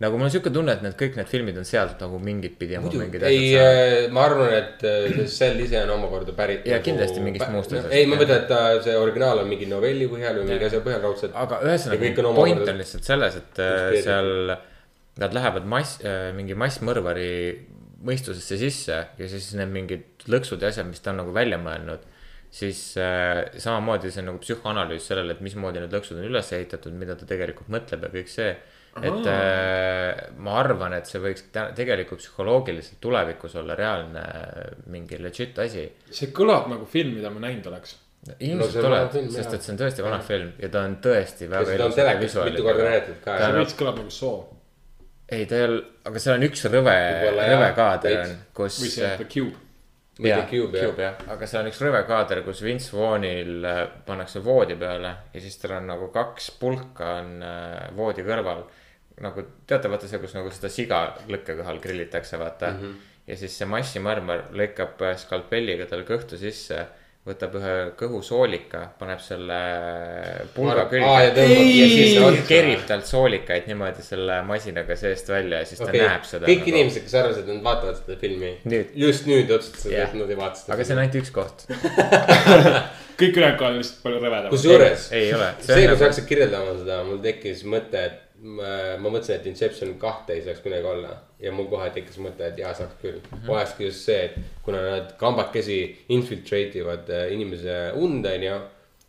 nagu mul on siuke tunne, et need kõik need filmid on sealt nagu mingit pidi ei saanud. ma arvan, et äh, sell ise on omakorda pärit. Jaa, kindlasti mingist muust asjast, ei, ma mõtlen, et see originaal on mingi novelli põhjal või mingi asja põhjal raudselt. aga Ja ühesõnaga on point omakorda on lihtsalt selles, et äh, inspireeritud. seal nad lähevad mass, mingi massmõrvari mõistusesse sisse ja siis need mingid lõksud ja asjad, mis ta on nagu välja mõelnud. Siis äh, samamoodi see on nagu psühhoanalüüs sellele, et mismoodi need lõksud on üles ehitatud, mida ta tegelikult mõtleb ja kõik see. et äh, ma arvan, et see võiks tegelikult psühholoogiliselt tulevikus olla reaalne mingi legit asi see kõlab nagu film, mida ma näinud oleks. ilmselt see no, oled, sest et see on tõesti vana film ja ta on tõesti väga ilusa telekas mitu korda näidatud ka see veits kõlab nagu soo ei, ta ei ole, aga seal on üks rõve, rõve kaader veits. on, kus. või see The Cube. Või The Cube jah. jah, aga seal on üks rõve kaader, kus Vince Vaughnil äh, pannakse voodi peale ja siis tal on nagu kaks pulka on äh, voodi kõrval. nagu teate, vaata see, kus nagu seda siga lõkkekõhal grillitakse, vaata mm. -hmm. ja siis see massimõrmar lõikab äh, skalpelliga tal kõhtu sisse, võtab ühe kõhusoolika, paneb selle pulga külge. ja siis kerib talt soolikaid niimoodi selle masinaga seest välja ja siis ta näeb, seda. kõik inimesed, kes arvasid, et nad vaatavad seda filmi just nüüd otsustasid, Jah. et nad ei vaata seda. aga see on ainult üks koht. kõik ülejäänud kohad on lihtsalt palju rõvedamad. kusjuures ei ole. see, kui sa hakkasid kirjeldama seda, mul tekkis mõte, et ma, mõtlesin, et Inception kahte ei saaks kunagi olla. ja mul kohe tekkis mõte, et jaa, saaks küll mm. -hmm. olekski just see, et kuna nad kambakesi infiltrate ivad äh, inimese und, onju.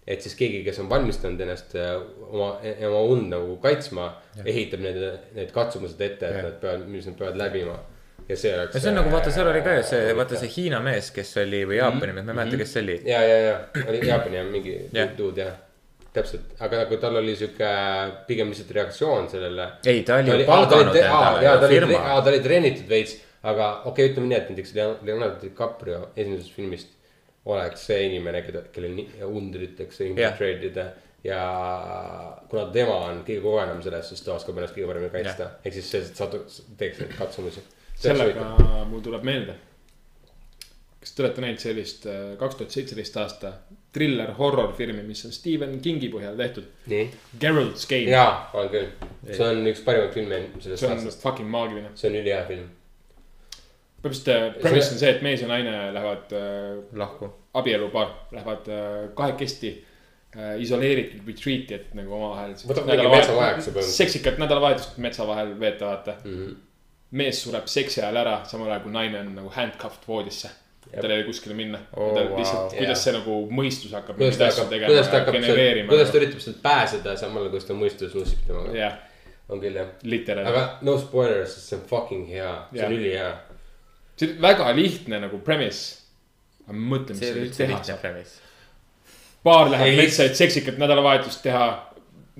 et siis keegi, kes on valmistanud ennast äh, oma, oma und nagu kaitsma, ehitab need, need katsumused ette, et Jah. nad peavad, mis nad peavad läbima. ja see oleks. ja see on nagu vaata, seal oli ka ju see, vaata see Hiina mees, kes oli või Jaapani mees, ma ei mäleta, kes see oli. ja, ja, ja oli Jaapani ja mingi dude jah, täpselt, aga nagu tal oli sihuke pigem lihtsalt reaktsioon sellele. ei, ta oli ju palganud endale firma. ta oli treenitud veits, aga okei okay,, ütleme nii, et näiteks Leon- Leonardo DiCaprio esimesest filmist oleks see inimene, keda, kellel und üritatakse infiltrate ida ja kuna tema on kõige kogenum selles, siis ta oskab ennast kõige paremini kaitsta, ehk siis see satu-, teeks neid katsumusi. sellega mul tuleb meelde. Kas te olete näinud sellist äh, kaks tuhat seitseteist aasta triller horror filmi, mis on Stephen Kingi põhjal tehtud? nii, Gerald's Game. jaa, on küll, see on üks parimaid filme sellest see on aastast, fucking maagiline. see on ülihea film. põhimõtteliselt premise on see, et mees ja naine lähevad äh, lahku. abielupaar, lähevad äh, kahekesti äh, isoleeritud retreat'i, et nagu omavahel. Võtab mingi metsavahetus põhimõtteliselt. seksikat nädalavahetust metsa vahel veeta, vaata mm. Mhm. -hmm. mees sureb seksi ajal ära, samal ajal kui naine on nagu handcuffed voodisse. Tal ei ole kuskile minna Oh, oh,. wow. lihtsalt, kuidas see nagu mõistus hakkab kuidas mingeid ta asju hakkab, tegema kuidas ta ja hakkab, genereerima. kuidas ta üritab sealt pääseda, samal ajal kuidas ta mõistus nussib temaga. jah, on küll jah. aga no spoilers, sest see on fucking hea, see on ülihea. see on väga lihtne nagu premise. aga mõtle, mis see üldse teha saab. paar läheb metsa, et seksikat nädalavahetust teha.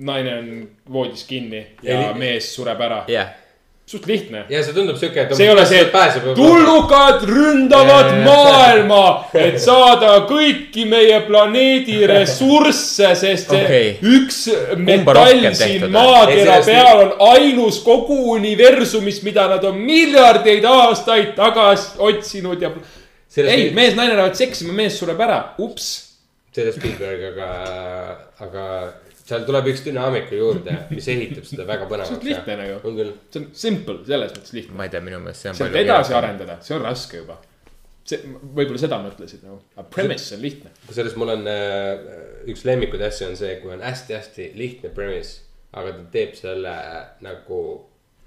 naine on voodis kinni ja li- mees sureb ära. jah, suht lihtne. ja see tundub siuke, et. see ei ole see, et tulnukad ründavad jaa, maailma, et saada kõiki meie planeedi ressursse, sest see Okei. üks metall siin maakera peal on ainus kogu universumis, mida nad on miljardeid aastaid tagasi otsinud ja. ei, mees-naine lähevad seksima, mees sureb ära, ups. selle Spielberg, aga, aga seal tuleb üks dünaamika juurde, mis ehitab seda väga see on põnevaks. lihtne nagu, on küll. see on simple, selles mõttes lihtne. ma ei tea, minu meelest see on sealt edasi. arendada, see on raske juba. see, võib-olla seda mõtlesid nagu, aga premise on lihtne. kusjuures mul on äh, üks lemmikuid asju on see, kui on hästi-hästi lihtne premise, aga ta teeb selle nagu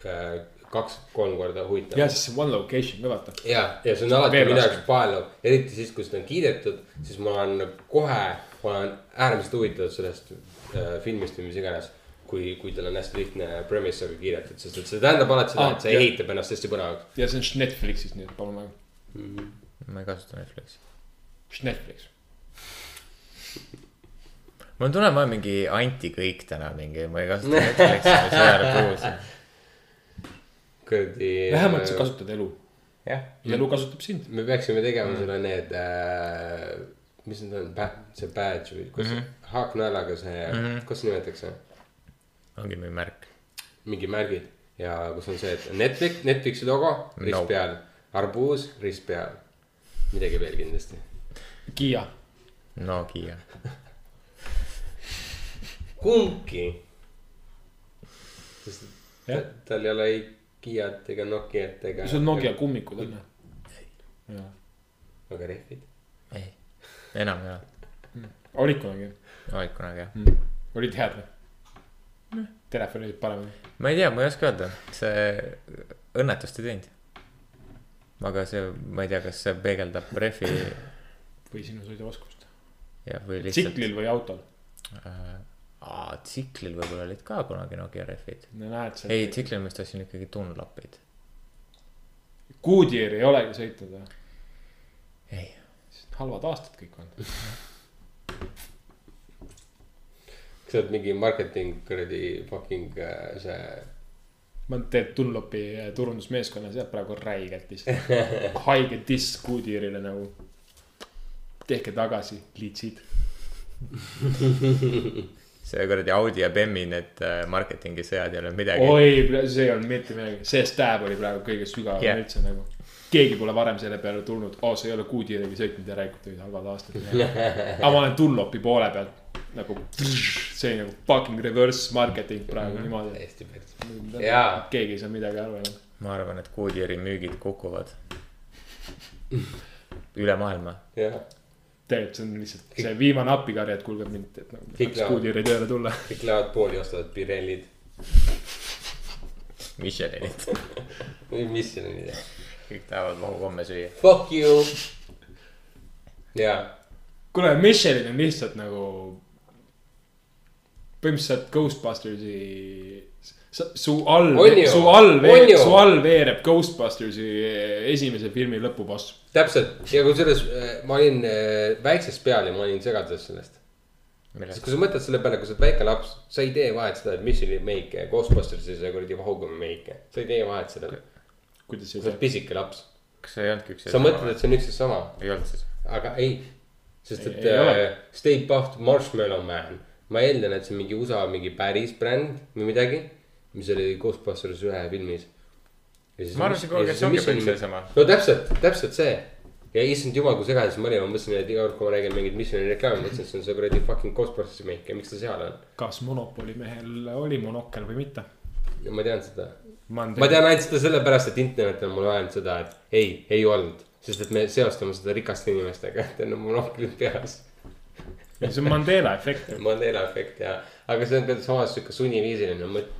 äh, kaks-kolm korda huvitav ja siis see one location ka vaata. ja, ja see on alati minu jaoks paeluv, eriti siis, kui seda on kiidetud, siis ma olen kohe, ma olen äärmiselt huvitatud sellest äh, filmist või mis iganes. kui, kui tal on hästi lihtne premise aga kiidetud, sest et see tähendab alati seda Ah, et see jah. ehitab ennast hästi põnevaks. ja see on Netflixis, nii et palun väga. ma ei kasuta Netflixi. Netflix. mul on tunne, ma olen mingi anti-kõik täna mingi, ma ei kasuta Netflixi, ma ei saa aru kuhu. kuradi. vähemalt sa. kasutad elu. jah, elu kasutab sind. me peaksime tegema selle need äh,, mis need on, see badge või kus mm -hmm. haaknõelaga see mm, -hmm. kuidas nimetatakse, ongi mingi märk. mingi märgid ja kus on see, et Netflix, Netflixi logo, rist No. no. peal, arbuus, rist peal. midagi veel kindlasti. Kiia. Nokia. kumbki. sest ta, tal ei ole ei Kiat ega Nokiat ega. sul Nokia kummikud on ju? aga rehvid. Enam ei ole. olid kunagi, olid kunagi jah. olid head või? Telefon olid paremini. ma ei tea, ma ei oska öelda, see õnnetust ei teinud. aga see, ma ei tea, kas see peegeldab refi või sinu sõiduoskust. ja, või lihtsalt. tsiklil või autol. äh,. aa, tsiklil võib-olla olid ka kunagi Nokia refid. no näed seal. ei, tsiklil ma vist ostsin ikkagi Dunlopid. Goodyear ei olegi sõitnud või? ei, halvad aastad kõik on. kas sa oled mingi marketing kuradi fucking äh, see. ma teen Dunlopi äh, turundusmeeskonnas jah, praegu räigelt lihtsalt. haige diss Goodyearile nagu. tehke tagasi, litsid. see kuradi Audi ja Bemmi need äh, marketingisõjad ei ole midagi. oi, see ei olnud mitte midagi, see stab oli praegu kõige sügavam yeah. üldse nagu. Keegi pole varem selle peale tulnud, oo, sa ei ole Goodyeariga sõitnud järelikult olid halvad aastad. aga ma olen Dunlopi poole pealt nagu, see nagu fucking reverse marketing praegu mm -hmm. niimoodi. täiesti päris. Keegi ei saa midagi aru enam. ma arvan, et Goodyeari müügid kukuvad. üle maailma. jah, tegelikult see on lihtsalt see viimane appikarje, et kuulge mind, et nagu tahaks lähevad. Goodyeari tööle tulla. kõik lähevad poodi, ostavad Pirellid Michelinid. või seal on. Kõik tahavad mahu komme süüa. Fuck you. jaa, kuule, Michelin on lihtsalt nagu. põhimõtteliselt Ghostbustersi, su all su all su all veereb Ghostbustersi esimese filmi lõpuboss. täpselt ja kusjuures äh, ma olin äh, väiksest peale, ma olin segaduses sellest. sest millest? kui sa mõtled selle peale, kui sa oled väike laps, sa ei tee vahet seda, et mis oli meike, Ghostbustersi see kuradi vahukumm meike. sa ei tee vahet sellele, kuidas sa see oled pisike laps. kas see ei olnudki üks? sa mõtled, et see on üks ja sama, ei olnud siis? aga ei. sest Ei- et ei ole. äh, Stay Puft Marshmallow Man, ma eeldan, et see on mingi USA mingi päris bränd või midagi, mis oli Ghostbusters ühe filmis. ma arvasin kogu aeg, et see ongi põhimõtteliselt seesama. no täpselt, täpselt see. ja issand jumal, kui segaduses ma olin, ma mõtlesin, et iga kord, kui ma räägin mingit Missioni reklaami, mõtlesin, et see on see kuradi fucking Ghostbustersi meik ja miks ta seal on. kas Monopoli mehel oli monokkel või mitte? ja ma tean seda. Ma ma tean ainult seda sellepärast, et internet on mulle öelnud seda, et ei, ei olnud. sest et me seostame seda rikaste inimestega, et neil on monoklid peas. see on Mandela efekt. Mandela efekt ja, aga see on ka samas sihuke sunniviisiline mõt-.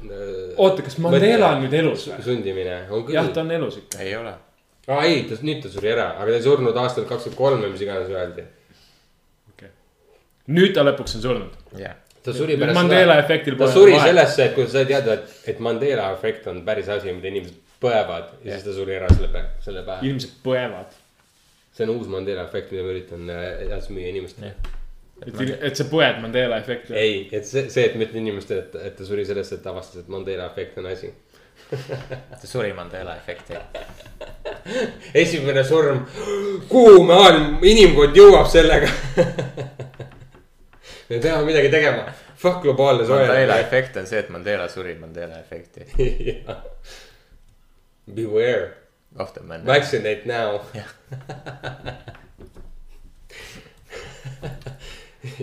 oota, kas Mandela on nüüd elus või? sundimine on küll. jah, ta on elus ikka. ei ole. aa ei, ta, nüüd ta suri ära, aga ta ei surnud aastal kakskümmend kolm või mis iganes öeldi. nüüd ta lõpuks on surnud. jah. Ta suri pärast Mandela efektil ta suri vahet. sellesse, et kui sa sai teada, et, et Mandela efekt on päris asi, mida inimesed põevad ja siis ta suri ära selle selle pähe. inimesed põevad. see on uus Mandela efekt, mida ma üritan äh, edasi müüa inimestele. et, et sa põed Mandela efekti. ei, et see, see, et ma ütlen inimestele, et, et ta suri sellesse, et ta avastas, et Mandela efekt on asi. ta suri Mandela efekti. esimene surm, kuhu maailm, inimkond jõuab sellega me peame midagi tegema, fuck globaalne Mandela soojenemine. efekt on see, et Mandela suri Mandela efekti. Beware, of the man. vaccinate now.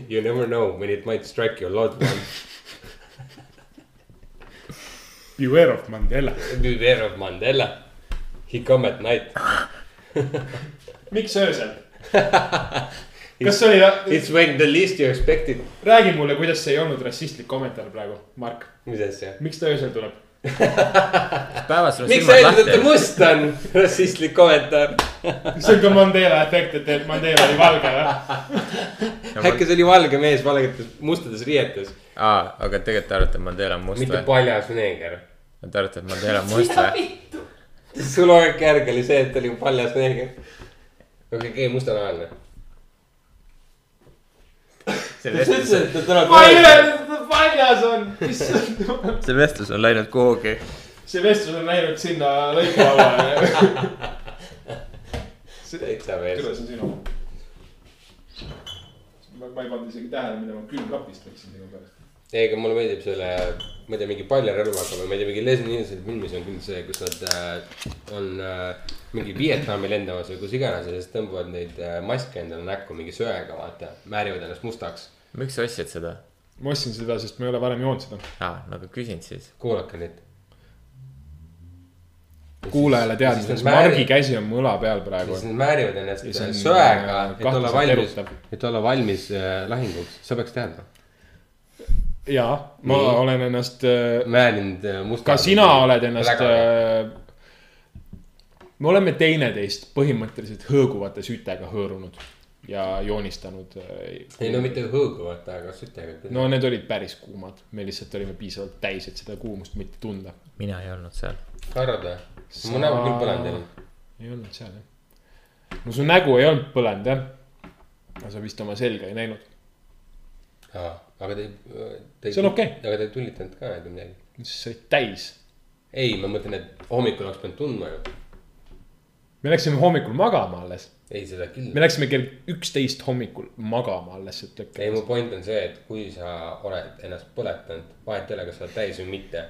You never know when it might strike your loved one. Beware of Mandela. Beware of Mandela. He come at night. miks öösel? kas see oli, It's when the least you expect it. räägi mulle, kuidas see ei olnud rassistlik kommentaar praegu, Mark. mis asja? miks ta öösel tuleb? päevas sul miks sa ütled, et ta must on? rassistlik kommentaar. see on ka Mandela efekt, et, Mandela oli valge või? äkki see oli valge mees valgetes mustades riietes, aa, aga tegelikult te arvate, et Mandela on must mitte või? paljas neeger. Te arvate, et Mandela on must või? su loogika järgi oli see, et ta oli paljas neeger. okei, okei, mustanahaline. See vestlus, ta ma ei öelnud, et ta paljas on, issand jumal. see vestlus on läinud kuhugi. see vestlus on läinud sinna lõikelauale. täitsa mees. kuidas on sinu? ma ei pannud isegi tähele, mida ma külmkapist võtsin sinu pärast. ei, aga mulle meeldib selle, ma ei tea, mingi paljarelvaga või ma ei tea, mingi Leslie Nielsen filmis on küll see, kus nad äh, on äh, mingi Vietnami lendamas või kus iganes ja siis tõmbavad neid äh, maske endale näkku mingi söega, vaata, määrivad ennast mustaks. miks sa ostsid seda? ma ostsin seda, sest ma ei ole varem joonud seda. aa, no aga küsin siis. kuulake nüüd. kuulajale teadmiseks, Margi käsi on mõla peal praegu siis. nad määrivad ennast söega, äh, et olla valmis et olla valmis äh, lahinguks, sa peaks teadma. ja, ma Nii. olen ennast äh, määrinud äh, musta. ka sina oled ennast. me oleme teineteist põhimõtteliselt hõõguvate sütega hõõrunud ja joonistanud. ei no mitte hõõguvat, aga sütega. no need olid päris kuumad, me lihtsalt olime piisavalt täis, et seda kuumust mitte tunda. mina ei olnud seal. arvad või? mu nägu küll põlenud ei olnud. ei olnud seal jah. no su nägu ei olnud põlenud jah. aga sa vist oma selga ei näinud. Aga te, te. See on okei. aga te ei tulitanud ka ega midagi. siis sa olid täis. ei, ma mõtlen, et hommikul oleks pidanud tundma ju. me läksime hommikul magama alles. ei, seda küll me. läksime kell üksteist hommikul magama alles, et ei, mu point on see, et kui sa oled ennast põletanud, vahet ei ole, kas sa oled täis või mitte.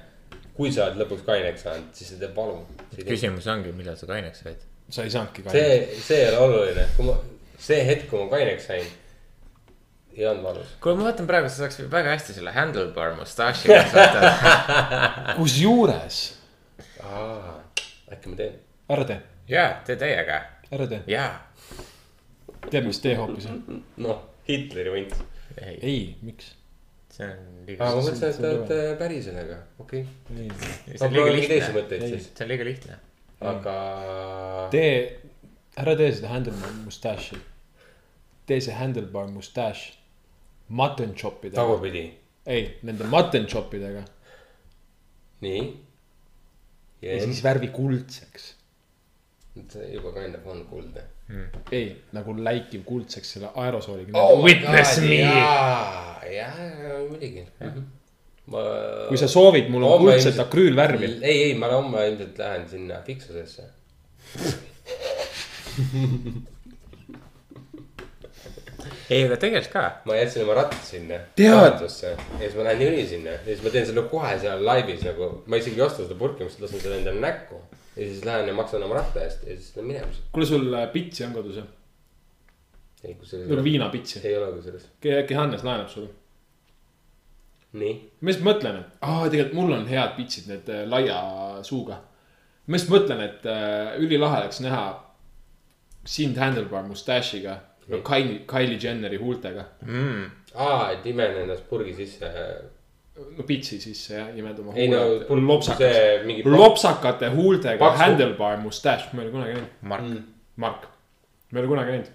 kui sa oled lõpuks kaineks saanud, siis see teeb valu. küsimus ongi, millal sa kaineks said? sa ei saanudki ka. see, see ei ole oluline, kui ma, see hetk, kui ma kaineks sain, ei olnud valus. kuule, ma mõtlen praegu, sa saaks väga hästi selle handlebar mustaažiga saada. kusjuures, äkki ma teen? ära tee, jaa, tee täiega. ära tee, jaa. tead, mis tee hoopis on? noh, Hitleri võnt. ei, ei, miks? see on aa, liiga ma, see- mõtlesin, et see te on olete päri sellega, okei. see ma on liiga lihtne. see on liiga lihtne. aga. tee, ära tee seda handlebar mustaaži. tee see handlebar mustaaž mutton chop idega. tagurpidi, ei, nende mutton chop idega nii. ja siis värvi kuldseks. see juba kind of on kuldne. ei, nagu läikiv kuldseks selle aerosooliga Oh Witness me. jaa, jaa, muidugi. ma. kui sa soovid, mul on kuldset ilmselt- akrüülvärvi. ei, ei, ma homme ilmselt lähen sinna Fiksusesse. ei, aga tegelikult ka. ma jätsin oma ratta sinna. Tead- ja siis ma lähen niikuinii sinna ja siis ma teen selle kohe seal laivis nagu, ma isegi ei osta seda purki, ma lihtsalt lasen selle endale näkku. ja siis lähen ja maksan oma ratta eest ja siis lähen minema. kuule, sul äh, pitsi on kodus jah? ei, kusjuures nagu viinapitsi. ei ole kusjuures. äkki Hannes laenab sulle? nii, ma just mõtlen, et aa, tegelikult mul on head pitsid, need äh, laia suuga. ma just mõtlen, et äh, ülilahe oleks näha sind handlebar mustash'iga no Kylie, Kylie Jenneri huultega. aa, et imen ennast purgi sisse. no pitsi sisse jah, imed oma ei no huuled, purk, lopsakas, lopsakate huultega handlebar mustash, ma ei ole kunagi näinud. Mark, Mark, ma ei ole kunagi näinud.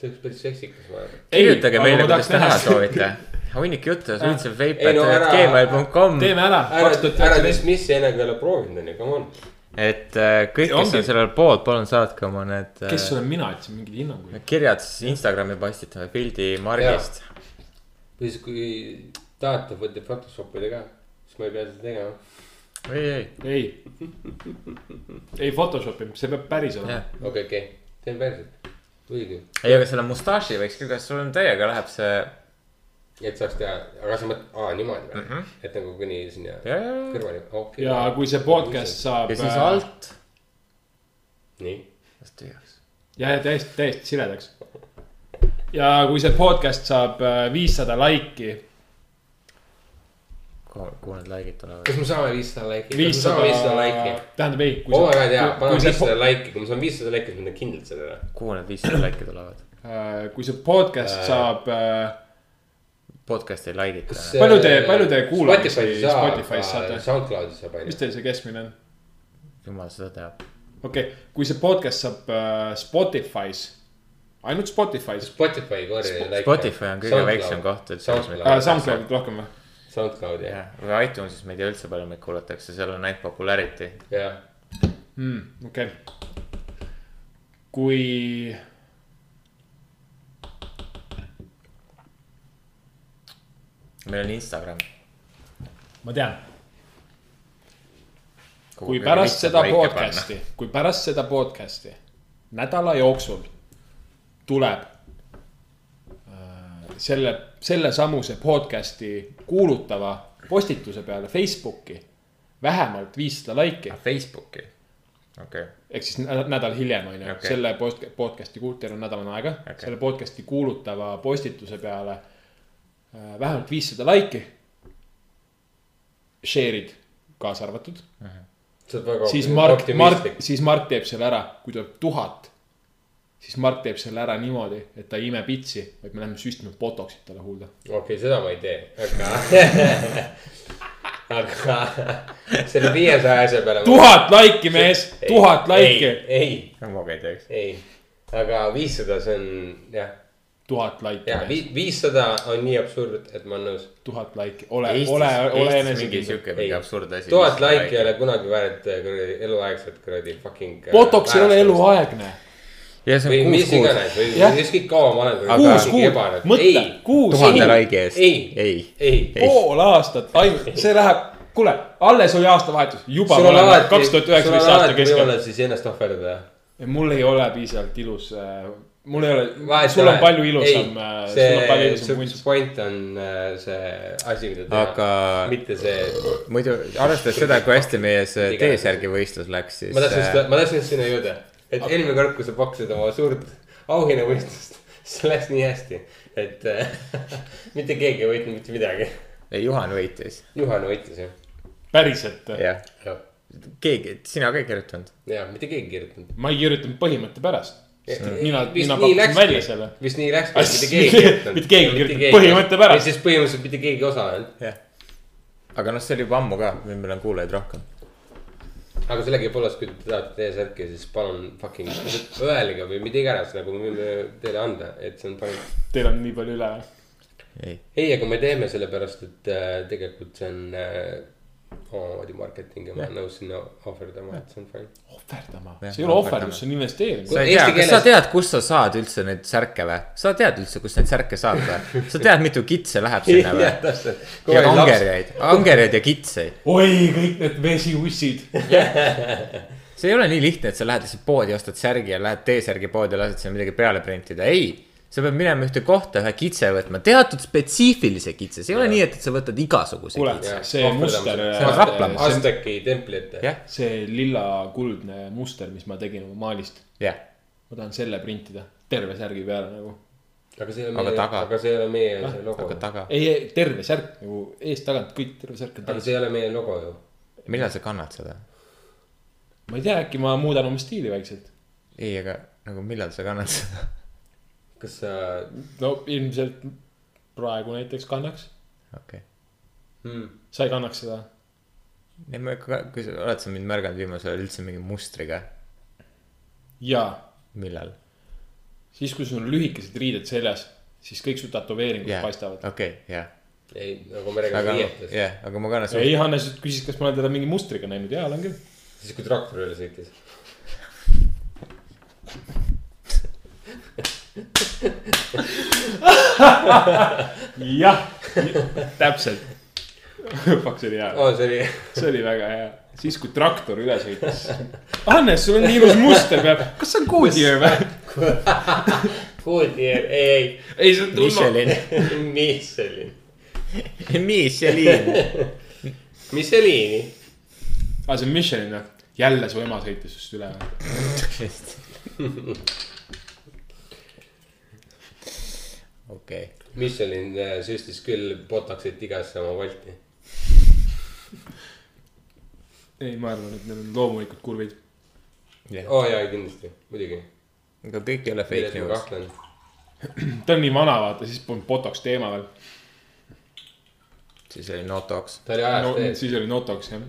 see oleks päris seksikas, arvan. kirjutage meile, kuidas tahaks näha soovite. hunnik juttu, suitsev veip, Ei no et gmail.com. teeme ära, ära ära dismissi enne, kui ei ole proovinud, onju, come on. Et äh, kõik, kes Ongi. on sellel poolt, palun saatke oma need äh, kes olen mina, ütlesin mingeid hinnanguid. kirjad siis Instagrami postitame pildi Margist. või siis, kui tahate, võite Photoshopida ka, siis ma ei pea seda tegema. ei, ei, ei, ei Photoshopi, see peab päris olema okei, okei, teen päriselt, muidugi. ei, aga selle mustaaži võiks küll, kas sul on täiega läheb see, et saaks teha, aga sa mõtled, aa niimoodi või mm? -hmm. et nagu kuni sinna kõrvani, okei. ja kui see podcast saab. ja siis. alt. nii, las tühjaks. ja, ja täiesti, täiesti siledaks. ja kui see podcast saab äh, viissada laiki, kuhu need like'id tulevad? kas me saame viissada me viissada laiki? tähendab ei. oh my god jaa, paneme viissada laiki, kui me saame viissada laiki, siis ma teen kindlalt sellele. kuhu need viissada like'i tulevad? äh, kui see podcast Äh. saab äh, podcast'i ei like ita. Palju te- palju te kuulamisi Spotify's saab, Spotify's saate? SoundCloudis saab mis ainult. teil see keskmine on? jumal seda teab. okei okay., kui see podcast saab äh, Spotify's, ainult Spotify's Spotify korja like. Spotify on kõige väiksem koht, et SoundCloud. äh,, mõttes. SoundCloudit rohkem või? SoundCloud jah, jah, või iTunesis ma ei tea üldse palju meid kuulatakse, seal on ainult popularity. jah. mm,. okei okay.. kui. Meil on Instagram. ma tean, kui pärast seda podcast'i, kui pärast seda podcast'i nädala jooksul tuleb äh, selle, sellesamuse podcast'i kuulutava postituse peale Facebooki vähemalt viissada laiki Facebooki, okei okay., ehk siis nä- nädal hiljem on ju okay., selle post-, podcast'i kuul-, teil on nädal aega okay., selle podcast'i kuulutava postituse peale vähemalt viissada laiki. Share'id kaasa arvatud, see on väga siis Mart, Mart siis Mart teeb selle ära, kui tuleb tuhat. siis Mart teeb selle ära niimoodi, et ta ei ime pitsi, vaid me lähme süstime botox'it talle huulde. okei, seda ma ei tee, aga. aga selle viiesaja asja peale. tuhat laiki, mees, tuhat laiki, ei, ma ka ei teeks. ei, aga viissada, see on jah, tuhat laiki ja, viissada on nii absurd, et ma olen nõus. tuhat laiki, ole, ole, ole enesekindel. siuke mingi absurd asi. tuhat laiki ei ole kunagi väärt äh, kuradi eluaegset kuradi fucking. Botox ei ole. eluaegne ja see või on mis kuus kuud. iganes või ükskõik kaua ma olen. kuus kuud, mõtle, kuus tuhande laigi eest. Ei. ei, ei, pool aastat, ainult, see läheb, kuule, alles oli aastavahetus, juba sul on alati, kaks tuhat sul on üheksateist aasta alati keskel. võimalus siis ennast ohverdada. mul ei ole piisavalt ilus, mul ei ole, sul on palju ilusam, sul on palju ilusam see kunst. point on äh, see asi, mida teha. aga mitte see, muidu arvestades seda, kui hästi meie see. T-särgi võistlus läks, siis. ma tahtsin just, ma tahtsin just sinna jõuda, et eelmine kord, kui sa pakkusid oma suurt auhinnavõistlust, see läks nii hästi, et äh, mitte keegi ei võitnud mitte midagi. Juhan võitis, Juhan võitis jah, päriselt, jah. jah, keegi, sina ka ei kirjutanud. ja mitte keegi ei kirjutanud. ma ei kirjutanud põhimõtte pärast. mina, mina pakkusin välja selle., vist nii läkski, Ah, mitte siis keegi ei kirjutanud. mitte keegi ei kirjutanud, põhimõtte pärast. siis põhimõtteliselt mitte keegi ei osalenud. jah. aga noh, see oli juba ammu ka, nüüd meil on kuulajaid rohkem. aga sellegipoolest, kui te tahate T-särki, siis palun fucking öelge või mida iganes nagu me võime teile anda, et see on parim. Teil on nii palju üle. ei, ei, aga me teeme sellepärast, et äh, tegelikult see on äh, omamoodi marketing ja ma olen nõus sinna ohverdama, et see on fine. ohverdama, see ei ole ohverdus, see on investeering. sa ei tea, kas sa tead, kust sa saad üldse neid särke või? sa tead üldse, kust neid särke saad või? sa tead, mitu kitse läheb sinna või? ja angerjaid, angerjaid ja kitseid. oi, kõik need vesiussid. see ei ole nii lihtne, et sa lähed lihtsalt poodi, ostad särgi ja lähed T-särgi poodi ja lased sinna midagi peale printida, ei. Sa pead minema ühte kohta ühe kitse võtma, teatud spetsiifilise kitse, see ei ole nii, et, et sa võtad igasuguse kuule kitse., see muster. Azteki templi ette. jah, see lilla-kuldne muster, mis ma tegin oma maalist, ma tahan selle printida terve särgi peale nagu. aga see ei ole Aga meie, aga see ei ole meie see logo aga. taga, ei, terve särk nagu eest-tagant kõik terve särk on aga täis. see ei ole meie logo ju. millal sa kannad seda? ma ei tea, äkki ma muudan oma stiili vaikselt. ei, aga nagu millal sa kannad seda? Kas sa no ilmselt praegu näiteks kannaks, okei hmm., sa ei kannaks seda. ei, ma, kui sa oled sa mind märganud viimasel ajal üldse mingi mustriga, ja millal? siis, kui sul on lühikesed riided seljas, siis kõik su tätoveeringud jah, paistavad. okei, jah. ei, nagu me räägime aga riietest. jah, aga ma kannan ei, Hannes küsis, kas ma olen teda mingi mustriga näinud, jaa, olen küll. siis, kui traktor üle sõitis. jah, täpselt. Fuck, see oli hea, oo, see oli, see oli väga hea. siis, kui traktor üle sõitis. Hannes, sul on nii ilus muster peal, kas see on Goodyear või? Goodyear, ei, ei, ei, see on Michelin, Michelin, Michelin, Michelini. aa, see on Michelin või? jälle su ema sõitis sinust üle. okei, Michelin äh, süstis küll botox'it igasse oma volti. ei, ma arvan, et need on loomulikud kurvid. jah, oo jaa, kindlasti, muidugi. aga kõik ei ole fake news. ta on nii vana, vaata, siis polnud botox teema veel. siis oli Notox. ta oli ajast no ees, siis oli Notox jah.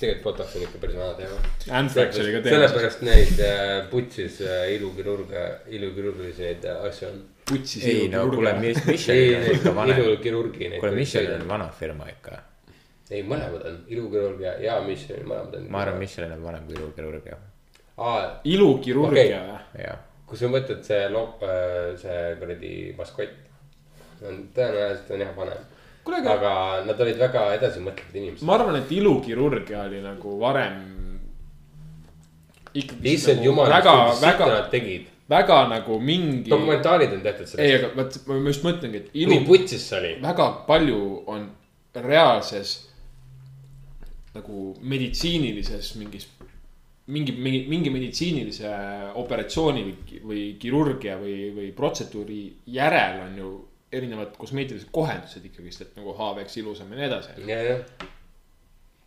Tegelikult Botox on ikka päris vana teema. Anthrax oli ka teema. sellepärast neid äh, putsis äh, ilukirurge, ilukirurgilisi neid äh, asju on. putsis ei no kuule, ei, Michelin on ikka vanem. ilukirurgi neid. kuule, Michelin on vana firma ikka. ei, mõlemad on, ilukirurg ja, ja Michelin, mõlemad on. ma arvan,. Michelin on vanem kui ilukirurgia. aa, ilukirurgia või? jah, kui sa mõtled see lop-, see kuradi maskott. on tõenäoliselt on jah vanem. kuule, aga nad olid väga edasimõtlevad inimesed. ma arvan, et ilukirurgia oli nagu varem. issand nagu jumal, väga, mis väga, nad tegid. väga nagu mingi. dokumentaalid on tehtud ei, sellest. aga vot ma just mõtlengi, et ilu, putsis see oli. väga palju on reaalses nagu meditsiinilises mingis, mingi, mingi, mingi meditsiinilise operatsiooni või, või kirurgia või, või protseduuri järel on ju erinevad kosmeetilised kohendused ikkagist, et nagu haav oleks ilusam ja nii edasi.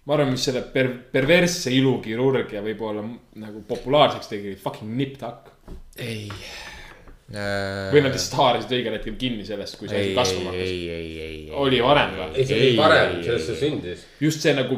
ma arvan, mis selle per-, perversse ilukirurgia võib-olla nagu populaarseks tegi, fucking nip-tuck. ei. Või nad lihtsalt haarasid õigel hetkel kinni sellest, kui see asi kasvama ei, hakkas. ei, ei, ei, ei. oli varem või? ei see oli varem sellest see sündis. just see nagu.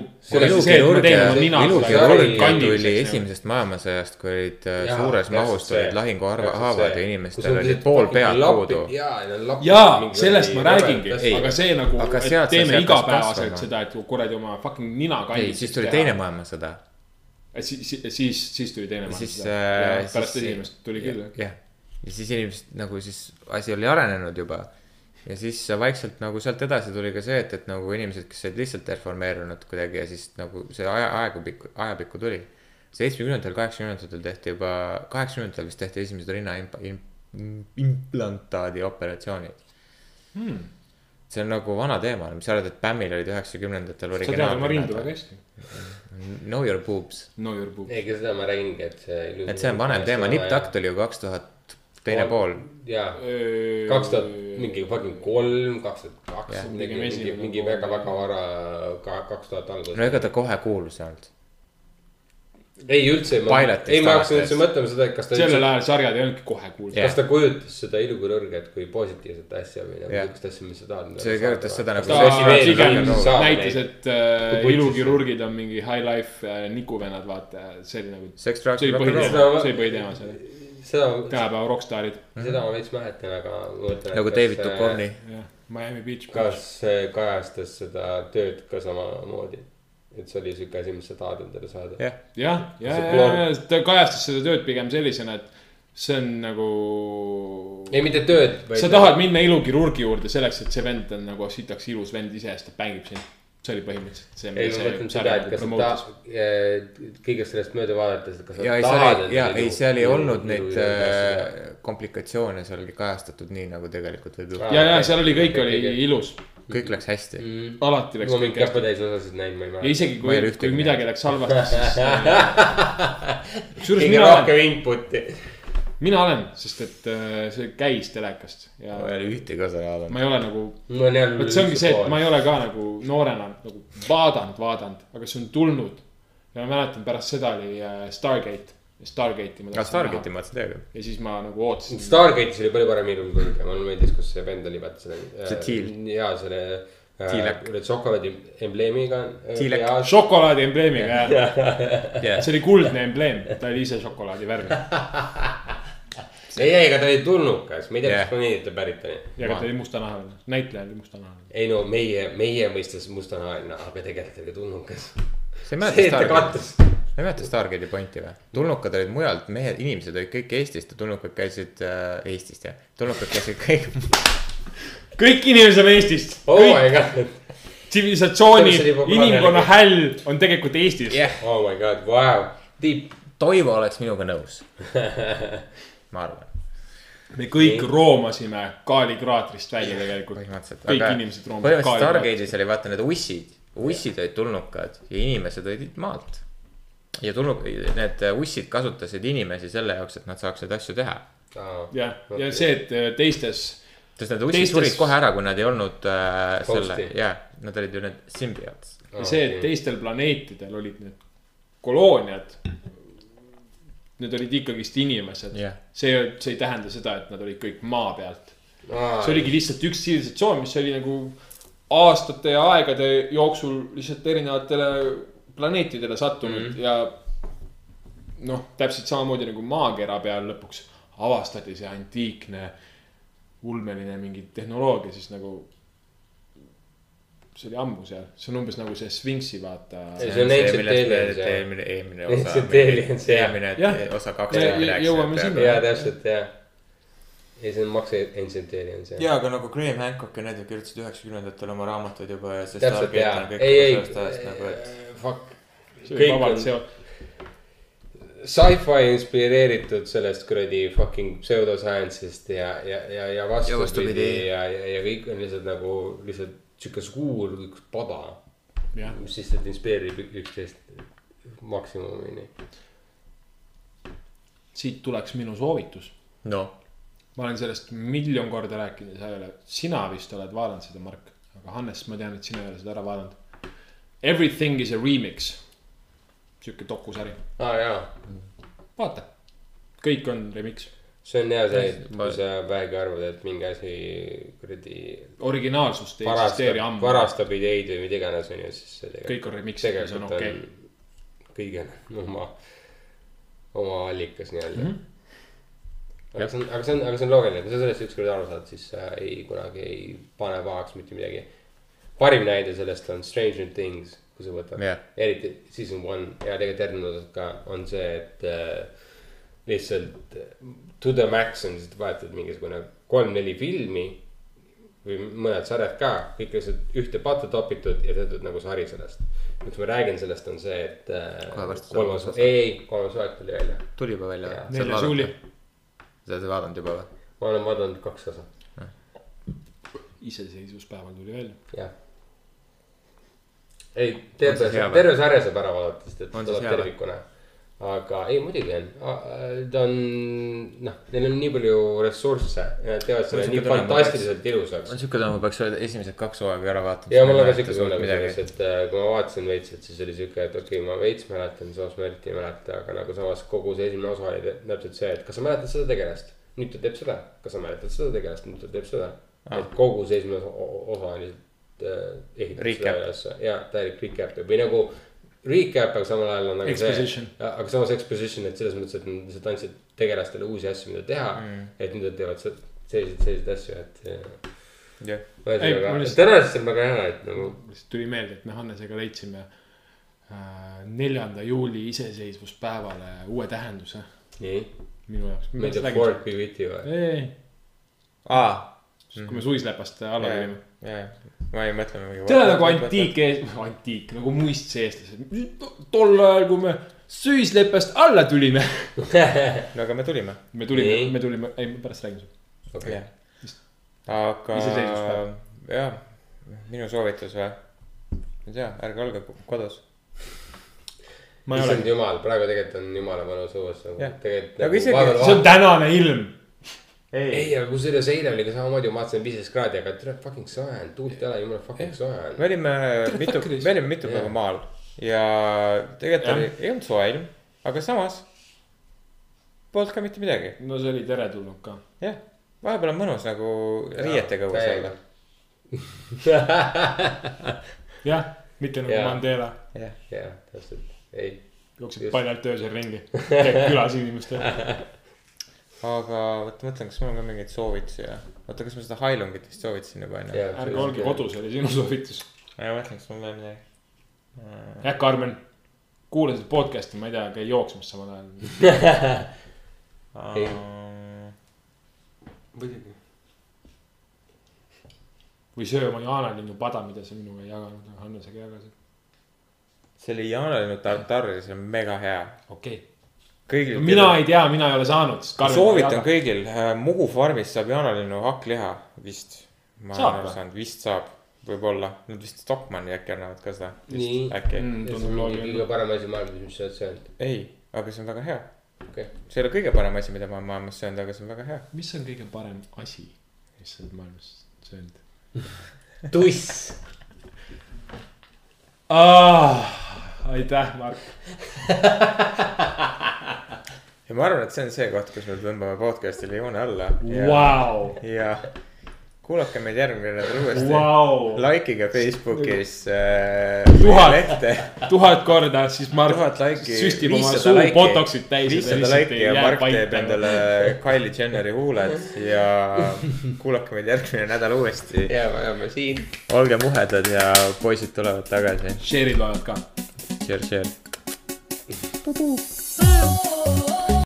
tuli esimesest maailmasõjast, kui olid äh, Jaa, suures mahus tulid lahinguhaavad ja inimestel on oli lihtsalt pool pead puudu. jaa, ja sellest ma räägingi, aga see nagu, et teeme igapäevaselt seda, et kuradi oma fucking nina ei, kandis. siis tuli teine. maailmasõda. siis, siis, siis tuli teine siis maailmasõda. äh,. pärast esimest tuli küll. jah, ja siis inimesed nagu siis asi oli arenenud juba. ja siis vaikselt nagu sealt edasi tuli ka see, et, et nagu inimesed, kes olid lihtsalt deformeerunud kuidagi ja siis nagu see aja, aegupikku, ajapikku tuli. seitsmekümnendatel, kaheksakümnendatel tehti juba, kaheksakümnendatel vist tehti esimesed rinna imp-, imp-, implantaadi operatsioonid Hmm. see on nagu vana teema, mis sa arvad, et Bämmil olid üheksakümnendatel sa tead oma rindu väga hästi. Know your boobs, Know your boobs. ei, ega seda ma räägingi, et see. et see on vanem teema, nipp-takk tuli ju kaks tuhat teine pool. jaa, kaks tuhat mingi fucking kolm, kaks tuhat kaks mingi, mingi, mingi pool. väga, väga vara, ka kaks tuhat alguses no ega ta kohe kuulus ei olnud. ei üldse, ei ma hakkasin üldse mõtlema seda, et kas ta sellel ajal sarjad ei olnudki kohe kuulsad. Jah. kas ta kujutas seda ilukirurgiat kui positiivset asja või nagu Jah. niisugust asja, mis sa tahad. See kirjutas seda nagu ta pigem näitas, et äh, Kui ilukirurgid on mingi high life äh, nikuvennad, vaata, see oli nagu. See oli põhiteema, see oli põhiteema seal. seda, tänapäeva rokkstaarid, seda ma veits mäletan, aga ma mõtlen. nagu David Duchovny. Miami Beach. kas see kajastas seda tööd ka samamoodi? et see oli siuke asi, mis sa tahad endale saada? jah, jah, ja, ja, ja ta kajastas seda tööd pigem sellisena, et see on nagu. ei, mitte tööd, sa tahad minna ilukirurgi juurde selleks, et see vend on nagu sitaks ilus vend ise, sest ta mängib sind. See oli põhimõtteliselt see, ei, ma mõtlen see seda, et kas sa tahad, kõigest sellest mööda vaadates, et kas sa ja ei, seal tahad ei, ja ei, seal ei olnud neid komplikatsioone seal oli kajastatud nii nagu tegelikult võib juhtuda. ja, ja seal oli, kõik oli ilus, kõik läks hästi. mm.. alati läks ma mingi käpatäis osasid näinud, ma ei ja mäleta. isegi ei ole kui, ühtegi kui midagi läks halvasti, siis kõige rohkem input'i. Mina olen, sest et äh, see käis telekast ja ma ei ole ühtegi osa vaadanud. ma ei ole nagu jälle. vot see ongi see, et ma ei ole ka nagu noorena nagu vaadanud, vaadanud, aga see on tulnud. ja ma mäletan, pärast seda oli äh, Stargate, Stargate'i ma aa, Stargate'i ma vaatasin täiega. ja siis ma nagu ootasin. Stargate'is oli palju parem ilukõrge, mulle meeldis, kus see vend oli, vaata selle. See Teal. jaa, selle. Šokolaadi embleemiga. Šokolaadi embleemiga jah, jah, see oli kuldne embleem, ta oli ise šokolaadi värvi ei, ei, aga ta oli tulnukas, ma ei tea, Jah. mis planeedilt ta pärit oli. ja ka ta oli mustanahaline, näitleja oli mustanahaline. ei no meie, meie mõistes mustanahaline, aga tegelikult oli tulnukas. sa ei mäleta see, et ta sa ei mäleta Stargate'i pointi või? tulnukad olid mujalt, mehed, inimesed olid kõik Eestist ja tulnukad käisid äh, Eestist jah. tulnukad käisid kõik, kõik inimesed on Eestist, oh kõik my god, tsivilisatsiooni inimkonna häll on tegelikult Eestis jah, oh my god, vau, tipp. Toivo oleks minuga nõus. ma arvan, me kõik roomasime Kaali kraatrist välja tegelikult. põhimõtteliselt. kõik inimesed roomasid põhimõtteliselt. Stargate'is oli vaata need ussid, ussid olid tulnukad ja inimesed olid maalt. ja tulnuk-, need ussid kasutasid inimesi selle jaoks, et nad saaksid asju teha. jah, ja see, et äh, teistes, sest need ussid Teistes- surid kohe ära, kui nad ei olnud äh, selle jah, nad olid ju need symbiots. ja see, et teistel planeetidel olid need kolooniad. Need olid ikkagist inimesed Jah. see, see ei tähenda seda, et nad olid kõik maa pealt. see oligi lihtsalt üks tsivilisatsioon, mis oli nagu aastate ja aegade jooksul lihtsalt erinevatele planeetidele sattunud mm -hmm. ja noh, täpselt samamoodi nagu maakera peal lõpuks avastati see antiikne ulmeline mingi tehnoloogia, siis nagu see oli ammu seal, see on umbes nagu see Sphinxi vaata. Ei, see eelmine, eelmine osa eelmine osa Ja- kaksteist ja- jõuame sinna. jaa, täpselt, jah. ja see on Max Ancient Aliens, jah. ja, aga nagu Graham Hancock ja need ju kirjutasid üheksakümnendatel oma raamatuid juba ja see täpselt, Stargate jaa on. kõik ei, ei sellest ajast nagu, et. fuck. see oli kõik vabalt on- seo-, Sci-fi inspireeritud sellest kuradi fucking pseudoscience'ist ja, ja, ja, ja vastupidi vastupidi. ja, ja, ja kõik on lihtsalt nagu lihtsalt sihuke suur üks pada, mis lihtsalt inspireerib üksteist maksimumini. siit tuleks minu soovitus. noh, ma olen sellest miljon korda rääkinud ja sa ei ole, sina vist oled vaadanud seda, Mark, aga Hannes, ma tean, et sina ei ole seda ära vaadanud. Everything is a remix, sihuke dokusari, aa ah, jaa, vaata, kõik on remix, see on hea see, et kui sa vähegi arvad, et mingi asi kuradi originaalsust ei eksisteeri ammu, varastab ideid või mida iganes on ju, siis see tegelikult kõik on remix, see on okei on kõigil oma, oma allikas nii-öelda mm. -hmm. aga see on, aga see on, aga see on loogiline, kui sa sellest ükskord aru saad, siis sa ei kunagi ei pane pahaks mitte midagi. parim näide sellest on Stranger Things, kui sa võtad Jah. eriti season one ja tegelikult järgmine osad ka on see, et äh, lihtsalt äh, to the max on lihtsalt võetud mingisugune kolm-neli filmi või mõned sarjad ka, kõik lihtsalt ühte patta topitud ja tehtud nagu sari sellest. miks ma räägin sellest, on see, et äh, kolmas ei, kolmas aeg tuli välja. tuli juba välja või? neljas juuli, sa oled vaadanud juba või? ma olen vaadanud kaks osa, iseseisvuspäeval tuli välja. jah. ei, terve terve sarja saab ära vaadata, sest et On tuleb tervikuna. Aga ei, muidugi on, ta on, noh, neil on nii palju ressursse nad teevad selle nii fantastiliselt ilusaks on siuke tunne, ma peaks esimesed kaks hooaega ära vaatama. ja mul on ka siuke tunne kusjuures, et äh, kui ma vaatasin veits, et siis oli siuke, et okei okay,, ma veits mäletan, samas ma eriti ei mäleta, aga nagu samas kogu see esimene osa oli tä- täpselt see, et kas sa mäletad seda tegelast. nüüd ta teeb seda, kas sa mäletad seda tegelast, nüüd ta teeb seda ah.. et kogu see esimene osa, lihtsalt äh, ehitatud Recap. seda üles ja täielik recap või nagu recap, aga samal ajal on nagu Exposition. see. aga samas exposition, et selles mõttes, et nad lihtsalt andsid tegelastele uusi asju, mida teha mm.. et nüüd nad teevad se- selliseid, selliseid asju, et äh, jah, Ei, tõenäoliselt on väga hea, et nagu lihtsalt tuli meelde, et me Hannesega leidsime äh, neljanda juuli iseseisvuspäevale uue tähenduse nii minu jaoks. ma ei tea, Ford with you või? ei, aa, kui me suislepast alla tulime. ja, ma ei mõtle mingi. see on nagu antiik, antiik nagu muistseestlased. tol ajal, kui me suislepast alla tulime. no aga me tulime, me tulime me tulime, ei ma pärast räägin sulle. okei jah. aga jah, minu soovitus või? ma ei tea, ärge olge kodus. issand jumal, praegu tegelikult on jumala mõnus õues nagu tegelikult Aga nagu see on tänane ilm. ei, aga kusjuures eile oli ka samamoodi, ma vaatasin viisteist kraadi, aga tere fucking soe on, tuult ei ole, jumala fucking soe on. me olime mitu, me olime mitu päeva maal ja tegelikult oli, ei olnud soe ilm, aga samas polnud ka mitte midagi, no see oli teretulnud ka. jah. vahepeal on mõnus nagu riietega õues olla. jah, mitte nagu Jaa. Mandela, jah, jah, täpselt, ei. jookseb paljalt öösel ringi, käib külas inimestele. aga oota, mõtlen, kas mul on ka mingeid soovitusi ja, oota, kas ma seda Hailungit vist soovitasin juba onju. ärge olge. kodus, oli sinu soovitus. ma mõtlen, kas mul veel midagi. jah, Karmen, kuula seda podcast'i, ma ei tea, käi jooksmas samal ajal. Ei. muidugi. või söö oma jaanalinnu pada, mida sa minuga ei jaganud, aga Hannesega jagasid. see oli jaanalinnu tartari, see on mega hea. okei kõigil okay.. mina ei tea, mina ei ole saanud. soovitan kõigil, Muhu farmis saab jaanalinnu hakkliha vist. ma Saab olen aru saanud, vist saab, võib-olla, nad vist Stockmanni äkki annavad ka seda. Nii. äkki Mm. see on mingi kõige parem asi maailmas, mis sa oled söönud. ei, aga see on väga hea. okei, see ei ole kõige parem asi, mida ma olen maailmas söönud, aga see on väga hea. mis on kõige parem asi, mis sa oled maailmas söönud? tuss. aitäh, Mark. ja ma arvan, et see on see koht, kus me tõmbame podcast'ile joone alla. Vau, ja, kuulake meid järgmine nädal uuesti Vau. likeige Facebookis äh, Tuhat. tuhat korda, siis Mark laiki süstib oma 500 suu laiki botox'it täis. viissada laiki ja Mark teeb endale Kylie Jenneri huuled ja kuulake meid järgmine nädal uuesti ja me oleme siin. olge muhedad ja poisid tulevad tagasi Share'id loevad ka. Чер-чер. Пу-пу.